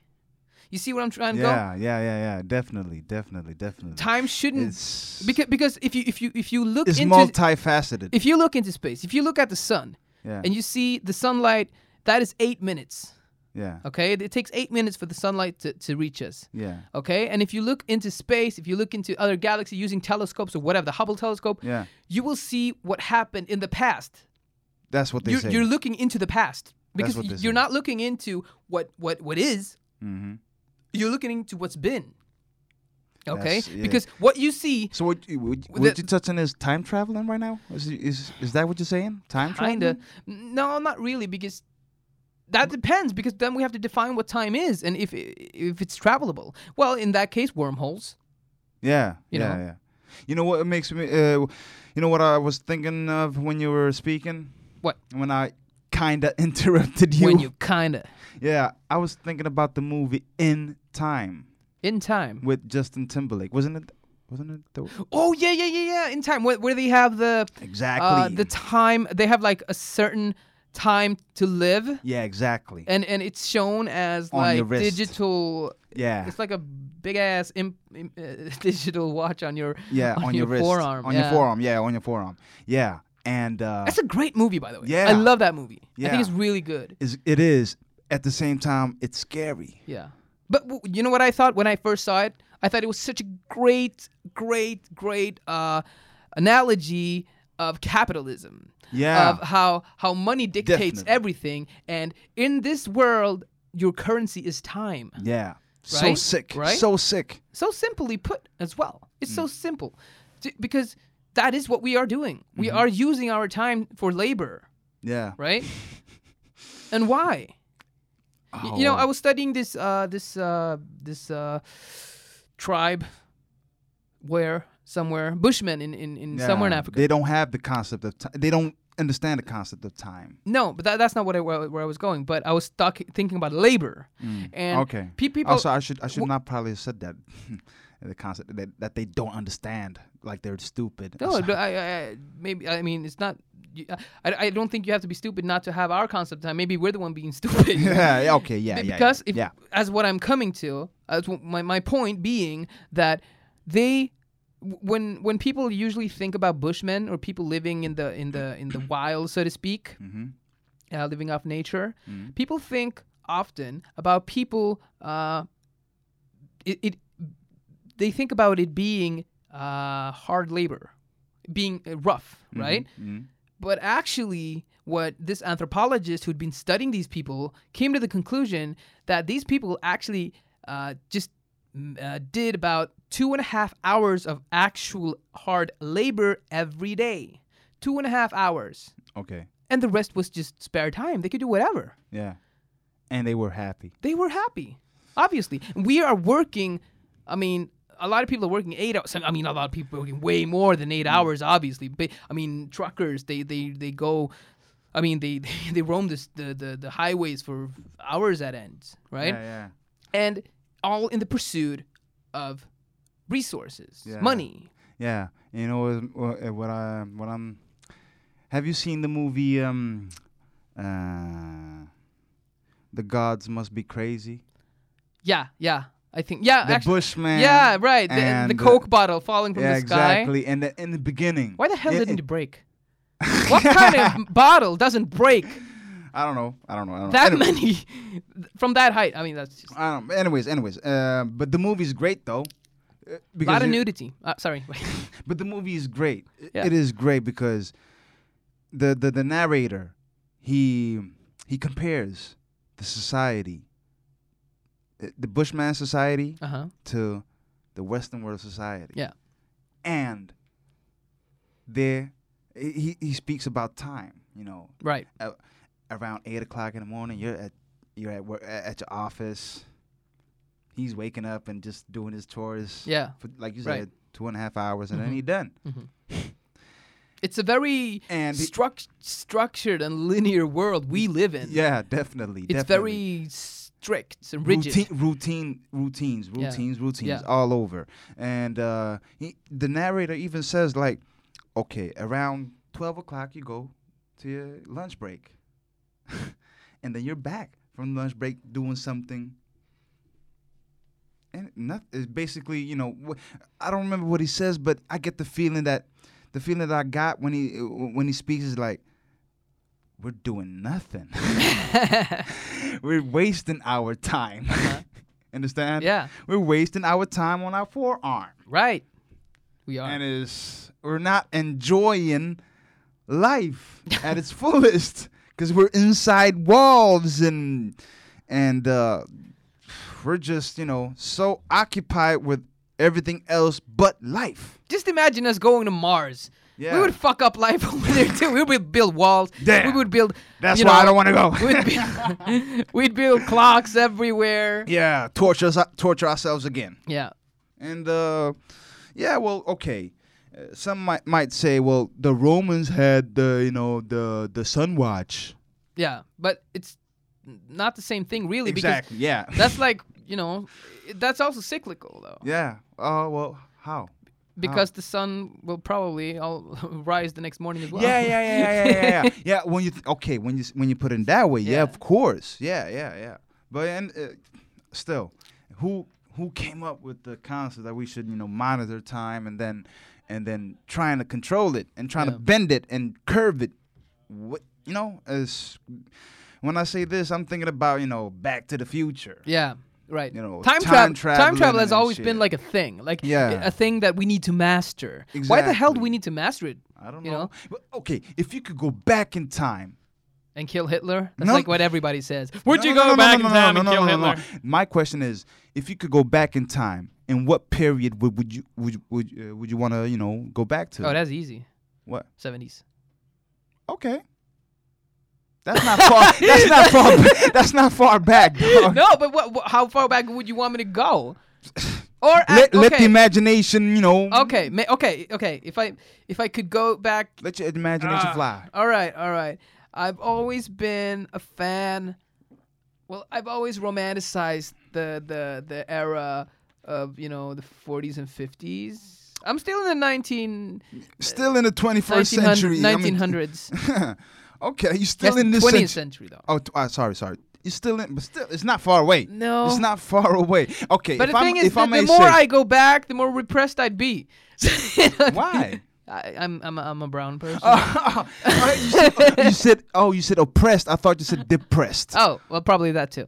You see what I'm trying to go? Yeah. Yeah. Yeah. Yeah. Definitely. Definitely. Definitely. Time shouldn't It's because because if you if you if you look it's into multifaceted. if you look into space, if you look at the sun yeah. and you see the sunlight, that is eight minutes. yeah. Okay, it takes eight minutes for the sunlight to, to reach us. Yeah. Okay, and if you look into space, if you look into other galaxies using telescopes or whatever, the Hubble telescope, Yeah. you will see what happened in the past. That's what they You're, say. you're looking into the past because they say. you're not looking into what what what is. mm-hmm. You're looking into what's been. Okay, yeah. because what you see, So what The- what you touching is time traveling right now? Is is is that what you're saying? Time traveling? kinda, no, not really, because that depends. Because then we have to define what time is and if if it's travelable. Well, in that case, wormholes. Yeah. You yeah. know? Yeah. You know what makes me? Uh, you know what I was thinking of when you were speaking? What? When I kinda interrupted you. When you kinda Yeah, I was thinking about the movie In Time in time. with Justin Timberlake. Wasn't it? Wasn't it? The, Oh yeah, yeah, yeah, yeah. In time, where, where they have the exactly. uh, the time, they have like a certain time to live, yeah, exactly. and and it's shown as On like digital. yeah, It's like a big ass imp, im- uh, digital watch on your. yeah, on on, your, your wrist, forearm, on yeah. your forearm. Yeah, on your forearm. Yeah, and uh, That's a great movie, by the way. Yeah I love that movie. yeah. I think it's really good. is it is at the same time it's scary. Yeah. But you know what I thought when I first saw it? I thought it was such a great, great, great uh, analogy of capitalism. Yeah, Of how how money dictates Definitely. everything, and in this world, your currency is time. yeah. So sick, Right? so sick. So simply put, as well, it's Mm. so simple, because that is what we are doing. Mm-hmm. We are using our time for labor, Yeah. right? and why? Oh, you know, I was studying this uh, this uh, this uh, tribe where somewhere Bushmen in, in, in somewhere in Africa. They don't have the concept of time. They don't understand the concept of time. no, but that, that's not what I, where, where I was going. But I was stuck thinking about labor and Mm. okay. pe- people. Also, I should I should not probably have said that. the concept that, that they don't understand, like they're stupid. no, I, I- maybe I mean it's not. You- I, I don't think you have to be stupid not to have our concept of time. Maybe we're the one being stupid. yeah. Okay. Yeah. Be- yeah. because yeah. if, yeah. as what I'm coming to, as my my point being that they when when people usually think about bushmen or people living in the in the in the wild, so to speak, Mm-hmm. uh, living off nature, Mhm. people think often about people. Uh, it, it they think about it being uh, hard labor, being uh, rough, right? But actually, what this anthropologist who'd been studying these people came to the conclusion that these people actually uh, just mm, uh, did about two and a half hours of actual hard labor every day. Two and a half hours. Okay. And the rest was just spare time. They could do whatever. Yeah. And they were happy. They were happy, obviously. We are working, I mean, a lot of people are working eight hours. I mean, a lot of people are working way more than eight hours, obviously. But I mean, truckers, they they they go. I mean, they they roam this, the, the the highways for hours at ends, right? Yeah. Yeah. And all in the pursuit of resources, Yeah. money. Yeah. You know what? What I what I'm. Have you seen the movie? Um. Uh. The gods must be crazy. Yeah, yeah. I think yeah, the actually, Bushman. yeah, right. The, the Coke bottle falling from yeah, the sky. exactly. And the, in the beginning. Why the hell Yeah, didn't it- it break? what kind of bottle doesn't break I don't know. I don't know. I don't that know. Many from that height? I mean, that's just I don't. Anyways, anyways. Uh, but the movie's great though. Uh, a lot of nudity. Uh, sorry. But the movie is great. Yeah. It is great because the, the the narrator, he he compares the society, the Bushman society, Uh huh. to the Western world society. Yeah. And there, he he speaks about time. You know, Right. around eight o'clock in the morning, you're at you're at work at your office. He's waking up and just doing his chores. Yeah. For, like you Right. said, two and a half hours, and then Mhm. he done. It's a very And structured and linear world we live in. yeah, definitely. It's definitely. very strict and rigid. Routine, routine, routines, Yeah. routines, routines, Yeah. all over. And uh, he, the narrator even says like, okay, around twelve o'clock you go to your lunch break, and then you're back from lunch break doing something. And not it's basically, you know, wh- I don't remember what he says, but I get the feeling that the feeling that I got when he when he speaks is like, we're doing nothing. we're wasting our time. Understand? Uh-huh. yeah. We're wasting our time on our forearm. Right. We are. And is we're not enjoying life at its fullest because we're inside walls and and uh, we're just you know so occupied with everything else but life. Just imagine us going to Mars. Yeah. We would fuck up life over there too. We would build walls. Damn. We would build. That's why I don't want to go. We'd build, we'd build clocks everywhere. yeah, torture us, torture ourselves again. Yeah. And uh, yeah, well, okay. Uh, some might might say, well, the Romans had the you know the the sun watch. Yeah. But it's not the same thing, really, Exactly. Yeah. that's like you know, that's also cyclical though. yeah. Oh well, how? Because the sun will probably all rise the next morning as well. Yeah, yeah, yeah, yeah, yeah, yeah, yeah. yeah. When you th- okay, when you when you put it that way, yeah, Yeah. of course, yeah, yeah, yeah. But and uh, still, who who came up with the concept that we should you know monitor time and then and then trying to control it and trying Yeah. to bend it and curve it? What you know as when I say this, I'm thinking about you know Back to the Future. Yeah. Right. You know, time, time travel. Time travel has always shit. been like a thing, like Yeah. a thing that we need to master. Why the hell do we need to master it I don't You know. okay, if you could go back in time and kill Hitler? That's No. like what everybody says. Would No, you go no, back in time and kill no, no, Hitler? no. My question is, if you could go back in time, in what period would, would you would would uh, would you want to you know go back to? Oh, that's easy. what? Seventies. Okay. That's not far. that's not far. That's not far back. dog. no, but what, what? How far back would you want me to go? Or at- Let, let the imagination, you know. okay, ma- okay, okay. If I if I could go back Let your imagination Ah. fly. All right, all right. I've always been a fan. Well, I've always romanticized the the the era of you know the 40s and 50s. I'm still in the 19 Still in the 21st 1900 century. I mean- 1900s. okay, you still Yes, in this 20th century. century though. Oh, t- uh, sorry, sorry. You're still in, but still, it's not far away. No. It's not far away. Okay, But if the I'm, thing is, if the, the more say, I go back, the more repressed I'd be. why? I, I'm I'm a, I'm a brown person. Uh, you, said, you said, oh, you said oppressed. I thought you said depressed. Oh, well, probably that too.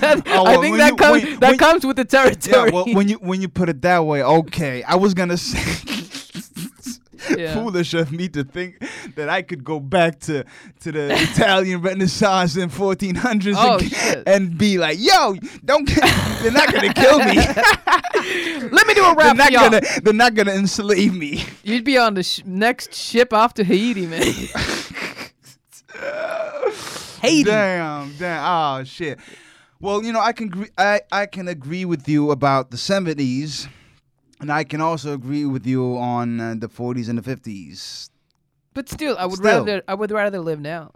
That- Oh, I think that you- comes when- that when- comes with the territory. yeah, well, when you when you put it that way, okay. I was gonna say Yeah. foolish of me to think that I could go back to to the Italian Renaissance in 1400s Oh, and, and be like, yo, don't get, they're not gonna kill me. Let me do a rap. they're not gonna they're not gonna enslave me. You'd be on the sh- next ship off to Haiti, man. Haiti. Damn, damn. Oh shit. Well, you know, I can I I can agree with you about the 70s, and I can also agree with you on uh, the 40s and the 50s. But still, I would Still. rather I would rather live now.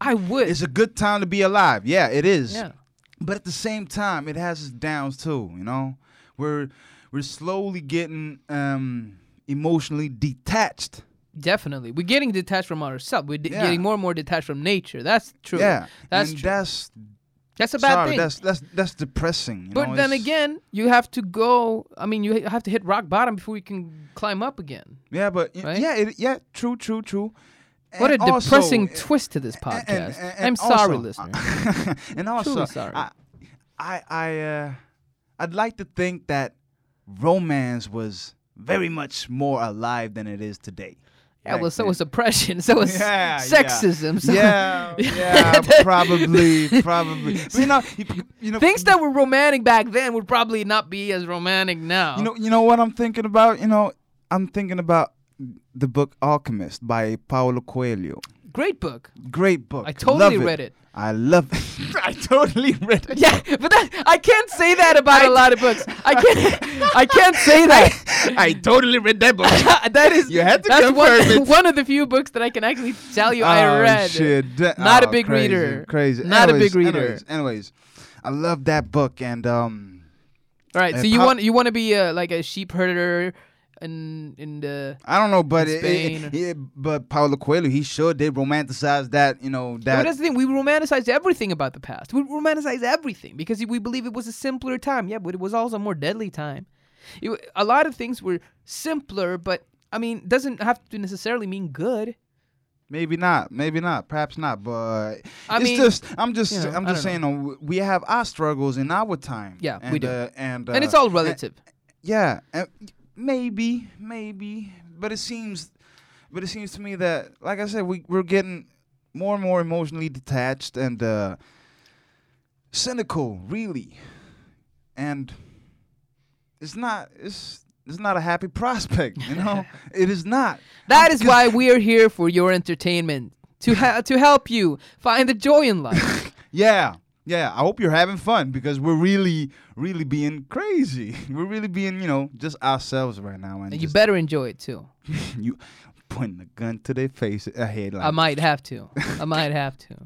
I would. It's a good time to be alive. Yeah, it is. yeah. But at the same time, it has its downs too. You know, we're we're slowly getting um, emotionally detached. Definitely. We're getting detached from ourselves. We're de- Yeah. getting more and more detached from nature. That's true. Yeah, That's and true. that's That's a bad sorry. thing. That's that's that's depressing. you but know, then again, you have to go. I mean, you have to hit rock bottom before you can climb up again. yeah, but right? yeah, it, yeah, true, true, true. What a And also, depressing uh, twist to this podcast. and- and I'm sorry, also- listener. and also, Truly sorry. I, I, I, uh, I'd like to think that romance was very much more alive than it is today. Yeah, well, back so was oppression, so was Yeah, yeah. sexism, so yeah, yeah, probably, probably. But you know, you, you know, things that were romantic back then would probably not be as romantic now. You know, you know what I'm thinking about. You know, I'm thinking about the book Alchemist by Paulo Coelho. great book. Great book. I totally Love read it. I love it. I totally read it. Yeah, but that, I can't say that about a lot of books. I can't. I can't say that. I totally read that book. that is. You had to that's confirm one, one of the few books that I can actually tell you I Oh, read. Shit. Not a oh, big crazy, reader. Crazy. Not a big reader. Anyways, anyways, I love that book and um. All right, so you Pau- want you want to be uh, like a sheep herder in in the I don't know, but In it, it, but Paulo Coelho, he sure did romanticize that. You know that. that's the thing. We romanticize everything about the past. We romanticize everything because we believe it was a simpler time. Yeah, but it was also a more deadly time. It, a lot of things were simpler, but I mean, doesn't have to necessarily mean good. Maybe not. Maybe not. Perhaps not. But I it's mean, just. I'm just. you know, I'm just saying. uh, We have our struggles in our time. Yeah, and, we do. Uh, and uh, and it's all relative. Yeah, and maybe, maybe, but it seems, but it seems to me that, like I said, we we're getting more and more emotionally detached and uh, cynical, really, and it's not. It's it's not a happy prospect, you know. it is not. That Um, is why we are here for your entertainment to ha- to help you find the joy in life. Yeah. Yeah, I hope you're having fun because we're really, really being crazy. We're really being, you know, just ourselves right now, and and you better enjoy it too. you pointing a gun to their face ahead like I might have to. I might have to.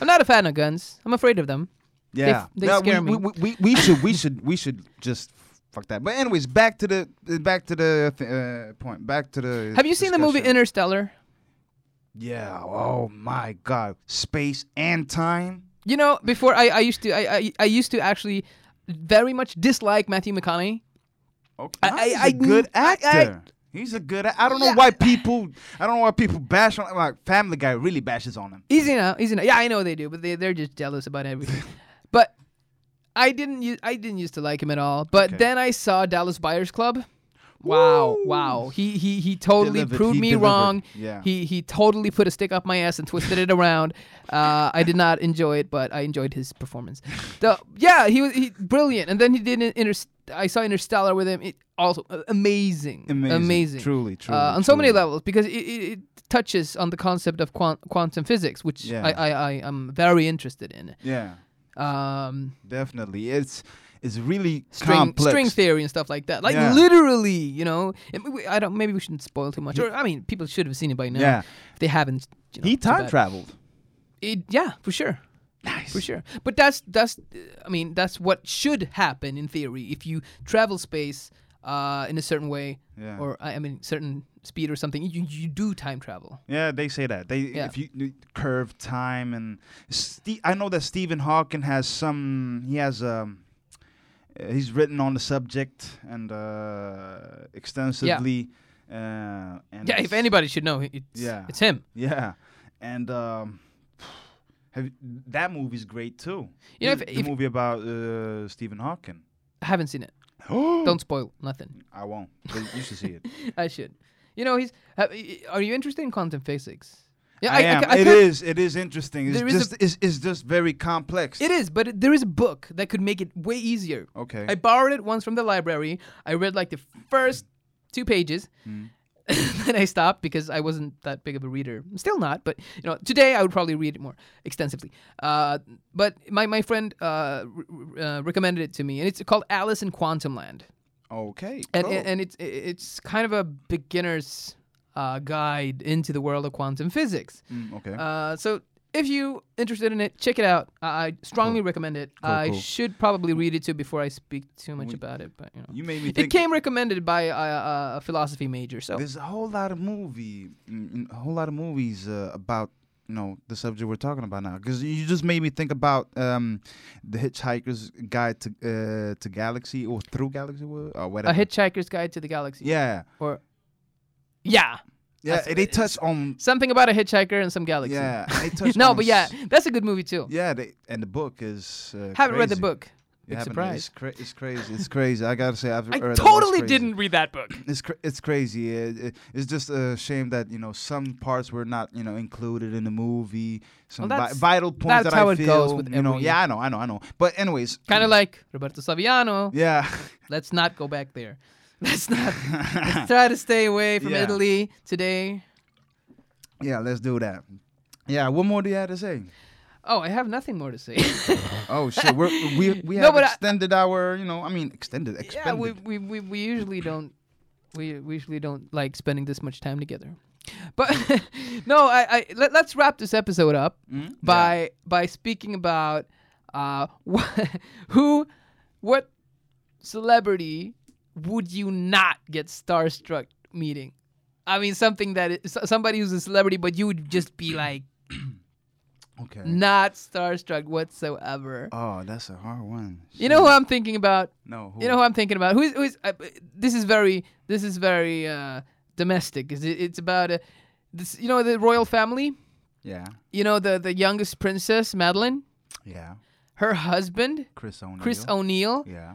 I'm not a fan of guns. I'm afraid of them. yeah they No, scare we, me. We, we, we should we should we should just fuck that but anyways back to the back to the th- uh, point back to the Have you seen the movie. Interstellar? yeah oh my god space and time You know, before I, I used to I, I I used to actually very much dislike Matthew McConaughey. okay I- he's a I- good I- actor he's a good I don't know Yeah. why people I don't know why people bash on like Family Guy really bashes on him Easy now, easy now. Yeah, I know they do, but they they're just jealous about everything. but I didn't use I didn't used to like him at all. But Okay. then I saw Dallas Buyers Club. Wow, Woo. wow. He he he totally Delivered, proved he me delivered. wrong. yeah He he totally put a stick up my ass and twisted it around. Uh, I did not enjoy it, but I enjoyed his performance. The yeah, he was he, brilliant. And then he did an inter. I saw Interstellar with him. It also uh, amazing, amazing amazing. truly truly uh, on so many levels because it, it, it touches on the concept of quan- quantum physics, which Yeah. I, I, I am very interested in. yeah Um, definitely it's it's really string complex string theory and stuff like that. Like Yeah. literally, you know. I don't. Maybe we shouldn't spoil too much. Or I mean, people should have seen it by now. yeah If they haven't, you know, he time traveled It, yeah, for sure. nice For sure. But that's that's I mean that's what should happen in theory if you travel space uh, in a certain way yeah or I mean certain speed or something. You you do time travel. Yeah, they say that. They Yeah. if you you curve time and Ste- I know that Stephen Hawking has some. He has um. He's written on the subject and uh, extensively. Uh, and Yeah, if anybody should know, it's Yeah. it's him. Yeah, and um, have that movie's great too. You know, the, if- the if- movie about uh, Stephen Hawking. I haven't seen it. Don't. Spoil nothing. I won't. But you should see it. I should. You know, he's. have- Are you interested in quantum physics? Yeah, I, am. I It could- is. It is interesting. It's is a- just. it's, it's just very complex. It is, but it, there is a book that could make it way easier. Okay. I borrowed it once from the library. I read like the first two pages. Mm. then I stopped because I wasn't that big of a reader. Still not, but you know, today I would probably read it more extensively. Uh, but my my friend uh, r- uh, recommended it to me, and it's called Alice in Quantum Land, Okay. and cool. and it's it's kind of a beginner's uh, guide into the world of quantum physics. Mm, okay. Uh, so if you're interested in it, check it out. I I strongly recommend it. Cool, I cool. should probably read it too before I speak too much We- about it, but you know. you made me It came recommended by a, a, philosophy major, so There's a whole lot of movie, mm, mm, a whole lot of movies uh, about you know the subject we're talking about now. Because you just made me think about um, the Hitchhiker's Guide to uh, to Galaxy or Through Galaxy or or a whatever. Hitchhiker's Guide to the Galaxy. Yeah. Or yeah, Yeah. They touch on. something about a hitchhiker and some galaxy. Yeah. They touch no, but yeah, that's a good movie too. Yeah. They and the book is. Uh, Haven't read the book, You Big surprise. It's, cra- it's crazy. It's crazy. I gotta say, I've I totally didn't read that book. It's cra- it's crazy. It, it- it's just a shame that you know some parts were not you know included in the movie. Some vi- that's- vital points that's that how I it feel. you know, yeah, I know, I know, I know. But anyways, Kind of like Roberto Saviano. yeah, Let's not go back there. Let's not. let's try to stay away from Yeah. Italy today. yeah. Let's do that. Yeah. What more do you have to say? Oh, I have nothing more to say. Oh shit, we're, we we No, have I- extended our you know I mean extended yeah, we, we, we, we usually don't we, we usually don't like spending this much time together. But no, I, I let, let's wrap this episode up Mm? by by speaking about uh wh- who what celebrity would you not get starstruck meeting? I mean something that is somebody who's a celebrity but you would just be like Okay. not starstruck whatsoever. Oh, that's a hard one. You know who I'm thinking about? No. Who? You know who I'm thinking about? Who's who's? Uh, this is very this is very uh, domestic. Is it, it's about uh, this? You know the royal family. Yeah. You know the the youngest princess Madeleine. Yeah. Her husband Chris O'Neill. Chris O'Neill. Yeah.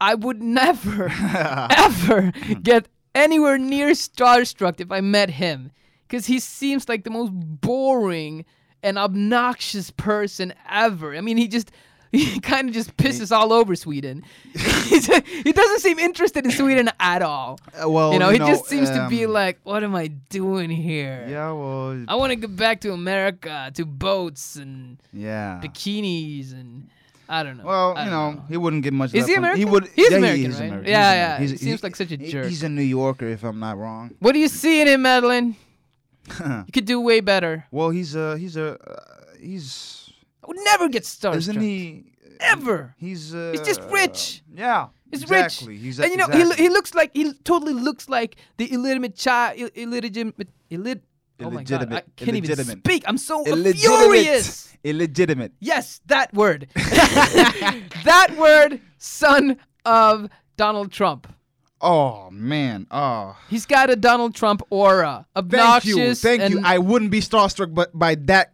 I would never ever get anywhere near starstruck if I met him, because he seems like the most boring and obnoxious person ever. I mean, he just. He kind of just pisses all over Sweden. He doesn't seem interested in Sweden at all. Uh, well, you know, he just seems to be um, like, "What am I doing here? Yeah. Well. I want to get back to America, to boats and yeah. bikinis and I don't know. Well, you don't know, he wouldn't get much. Is he American? He would. He's yeah, American, he right? American. Yeah, yeah. American. He He's- seems like such a he- jerk. He's a New Yorker, if I'm not wrong. What do you see in him, Madeleine? You could do way better. well, he's a he's a uh, he's I would never get starstruck. isn't he? Ever. He's uh, He's just rich. Yeah. He's exactly. rich. He's and you know, exactly. he, lo- he looks like he totally looks like the illegitimate child, Ill- illegitimate, illit. Oh god, I can't even speak. I'm so Illegitimate. furious. illegitimate. Yes, that word. that word, son of Donald Trump. Oh man. Oh. He's got a Donald Trump aura. Obnoxious. Thank you. Thank you. I wouldn't be starstruck, but by that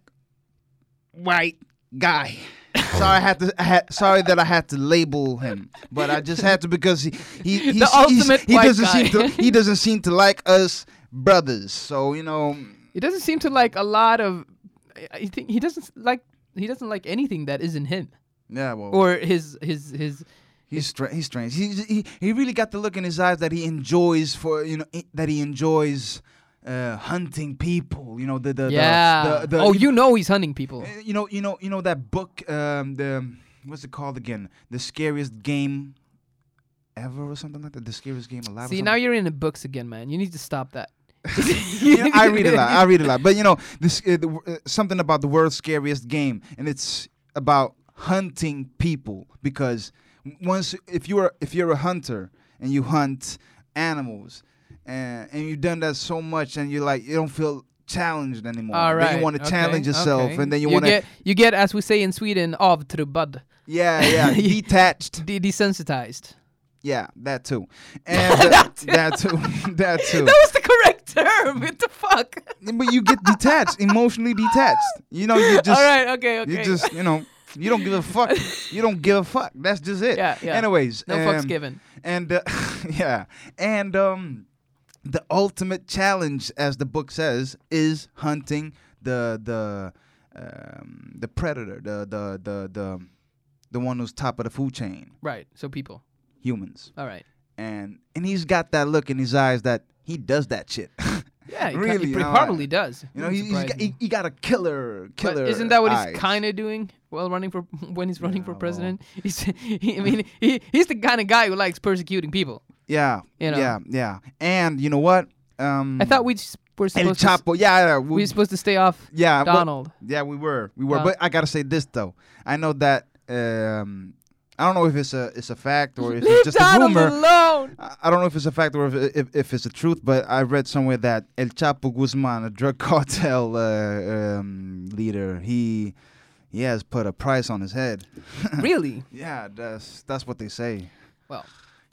white guy. sorry, I had to. I had, sorry that I had to label him, but I just had to because he he he's, he's- ultimate he white doesn't guy. seem to he doesn't seem to like us brothers. So you know, He doesn't seem to like a lot of. I think he doesn't like. He doesn't like anything that isn't him yeah. Well, or his his his. he's stra- he's strange. He, he he really got the look in his eyes that he enjoys for you know i- that he enjoys uh, hunting people. You know the the yeah. The, the, oh, you know he's hunting people. Uh, you know, you know, you know that book. Um, the what's it called again? The scariest game ever, or something like that. The scariest game alive. See, now you're in the books again, man. You need to stop that. You know, I read a lot. I read a lot, but you know, this uh, the, uh, something about the world's scariest game, and it's about hunting people because once if you're if you're a hunter and you hunt animals, and and you've done that so much, and you're like you don't feel challenged anymore. All right. Then you want to okay, challenge yourself, okay. and then you, want to get you get as we say in Sweden avtrubbad, yeah yeah detached. de- desensitized. Yeah, that too. And uh, that too. that too. That was the correct term. What the fuck? But you get detached, emotionally detached. You know, you just All right. Okay. Okay. you just, you know, you don't give a fuck. You don't give a fuck. That's just it. Yeah, yeah. Anyways, no fucks um, given. And uh, yeah, and um, the ultimate challenge, as the book says, is hunting the the um, the predator, the the the the the one who's top of the food chain, Right. So people. humans. All right. and and he's got that look in his eyes that he does that shit. Yeah. He, Really, He probably does. you know, he, he, he got a killer, But killer. isn't that what eyes. he's kind of doing while running for when he's running Yeah, for well. president? He's, he, I mean, he, he's the kind of guy who likes persecuting people. Yeah, You know. yeah, yeah. And you know what? Um, I thought we were El supposed to. Chapo. Yeah, yeah, We we, were supposed to stay off yeah, well, Donald. yeah, we were, we were. But I gotta say this though. I know that. Um, I don't know if it's a it's a fact or if Leave it's just a rumor. alone. I don't know if it's a fact or if, if, if it's the truth, but I read somewhere that El Chapo Guzman, a drug cartel uh, um, leader, he he has put a price on his head. really? Yeah, that's that's what they say. Well,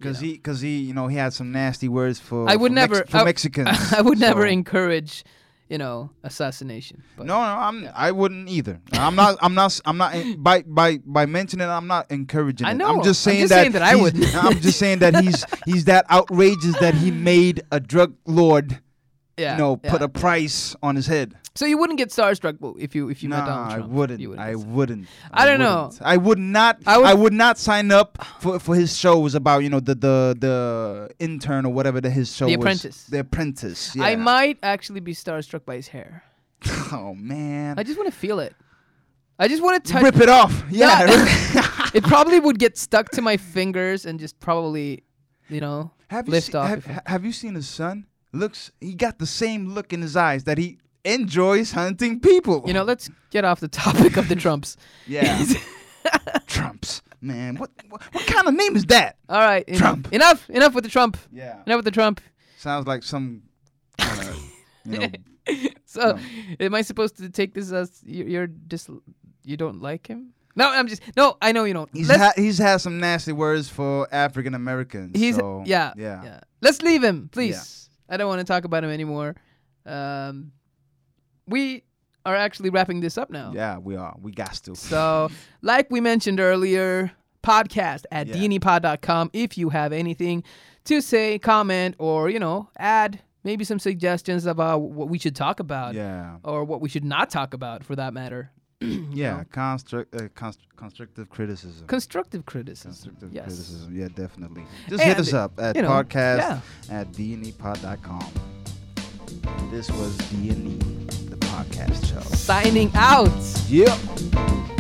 Cause you know. he, cause he, you know, he had some nasty words for. I would for Mex- never- for I- Mexicans. I would never encourage you know, assassination. But No, no, I'm. I wouldn't either. I'm not. I'm not. I'm not. By by by mentioning it, I'm not encouraging I it. know, I'm just I'm saying just that. saying that I wouldn't. I'm just saying that he's he's that outrageous that he made a drug lord, yeah, you know, put a price on his head. So you wouldn't get starstruck if you if you met Donald I Trump. wouldn't. You I wouldn't. I don't know. wouldn't. I would not. I I would- would, not sign up for for his shows about you know the the the intern or whatever that his show The was. Apprentice. The Apprentice. Yeah. I might actually be starstruck by his hair. oh man. I just want to feel it. I just want to touch. Rip it off. Yeah. it probably would get stuck to my fingers and just probably, you know, Have you lift seen, off. have, I- have you seen his son? Looks, he got the same look in his eyes that he enjoys hunting people. you know, let's get off the topic of the Trumps. yeah, Trumps. Man, what, what what kind of name is that? All right, en- Trump. Enough, enough with the Trump. Yeah, Enough with the Trump. sounds like some. kind of, you know, So, No. am I supposed to take this as you're, you're dis? You don't like him? No, I'm just no. I know you don't. he's ha- he's had some nasty words for African Americans. He's so, yeah, yeah, yeah. Let's leave him, please. I don't want to talk about him anymore. Um, we are actually wrapping this up now. Yeah, we are. We got to. So, like we mentioned earlier, podcast at Yeah. dnepod.com. If you have anything to say, comment, or you know, add maybe some suggestions about what we should talk about, Yeah, or what we should not talk about, for that matter. yeah. know. Construct, uh, const- constructive criticism. Constructive criticism. Constructive yes. criticism. Yeah, definitely. Just hit us up at you know, podcast yeah. at dnepod.com. This was D&E, the podcast show. Signing out. Yep.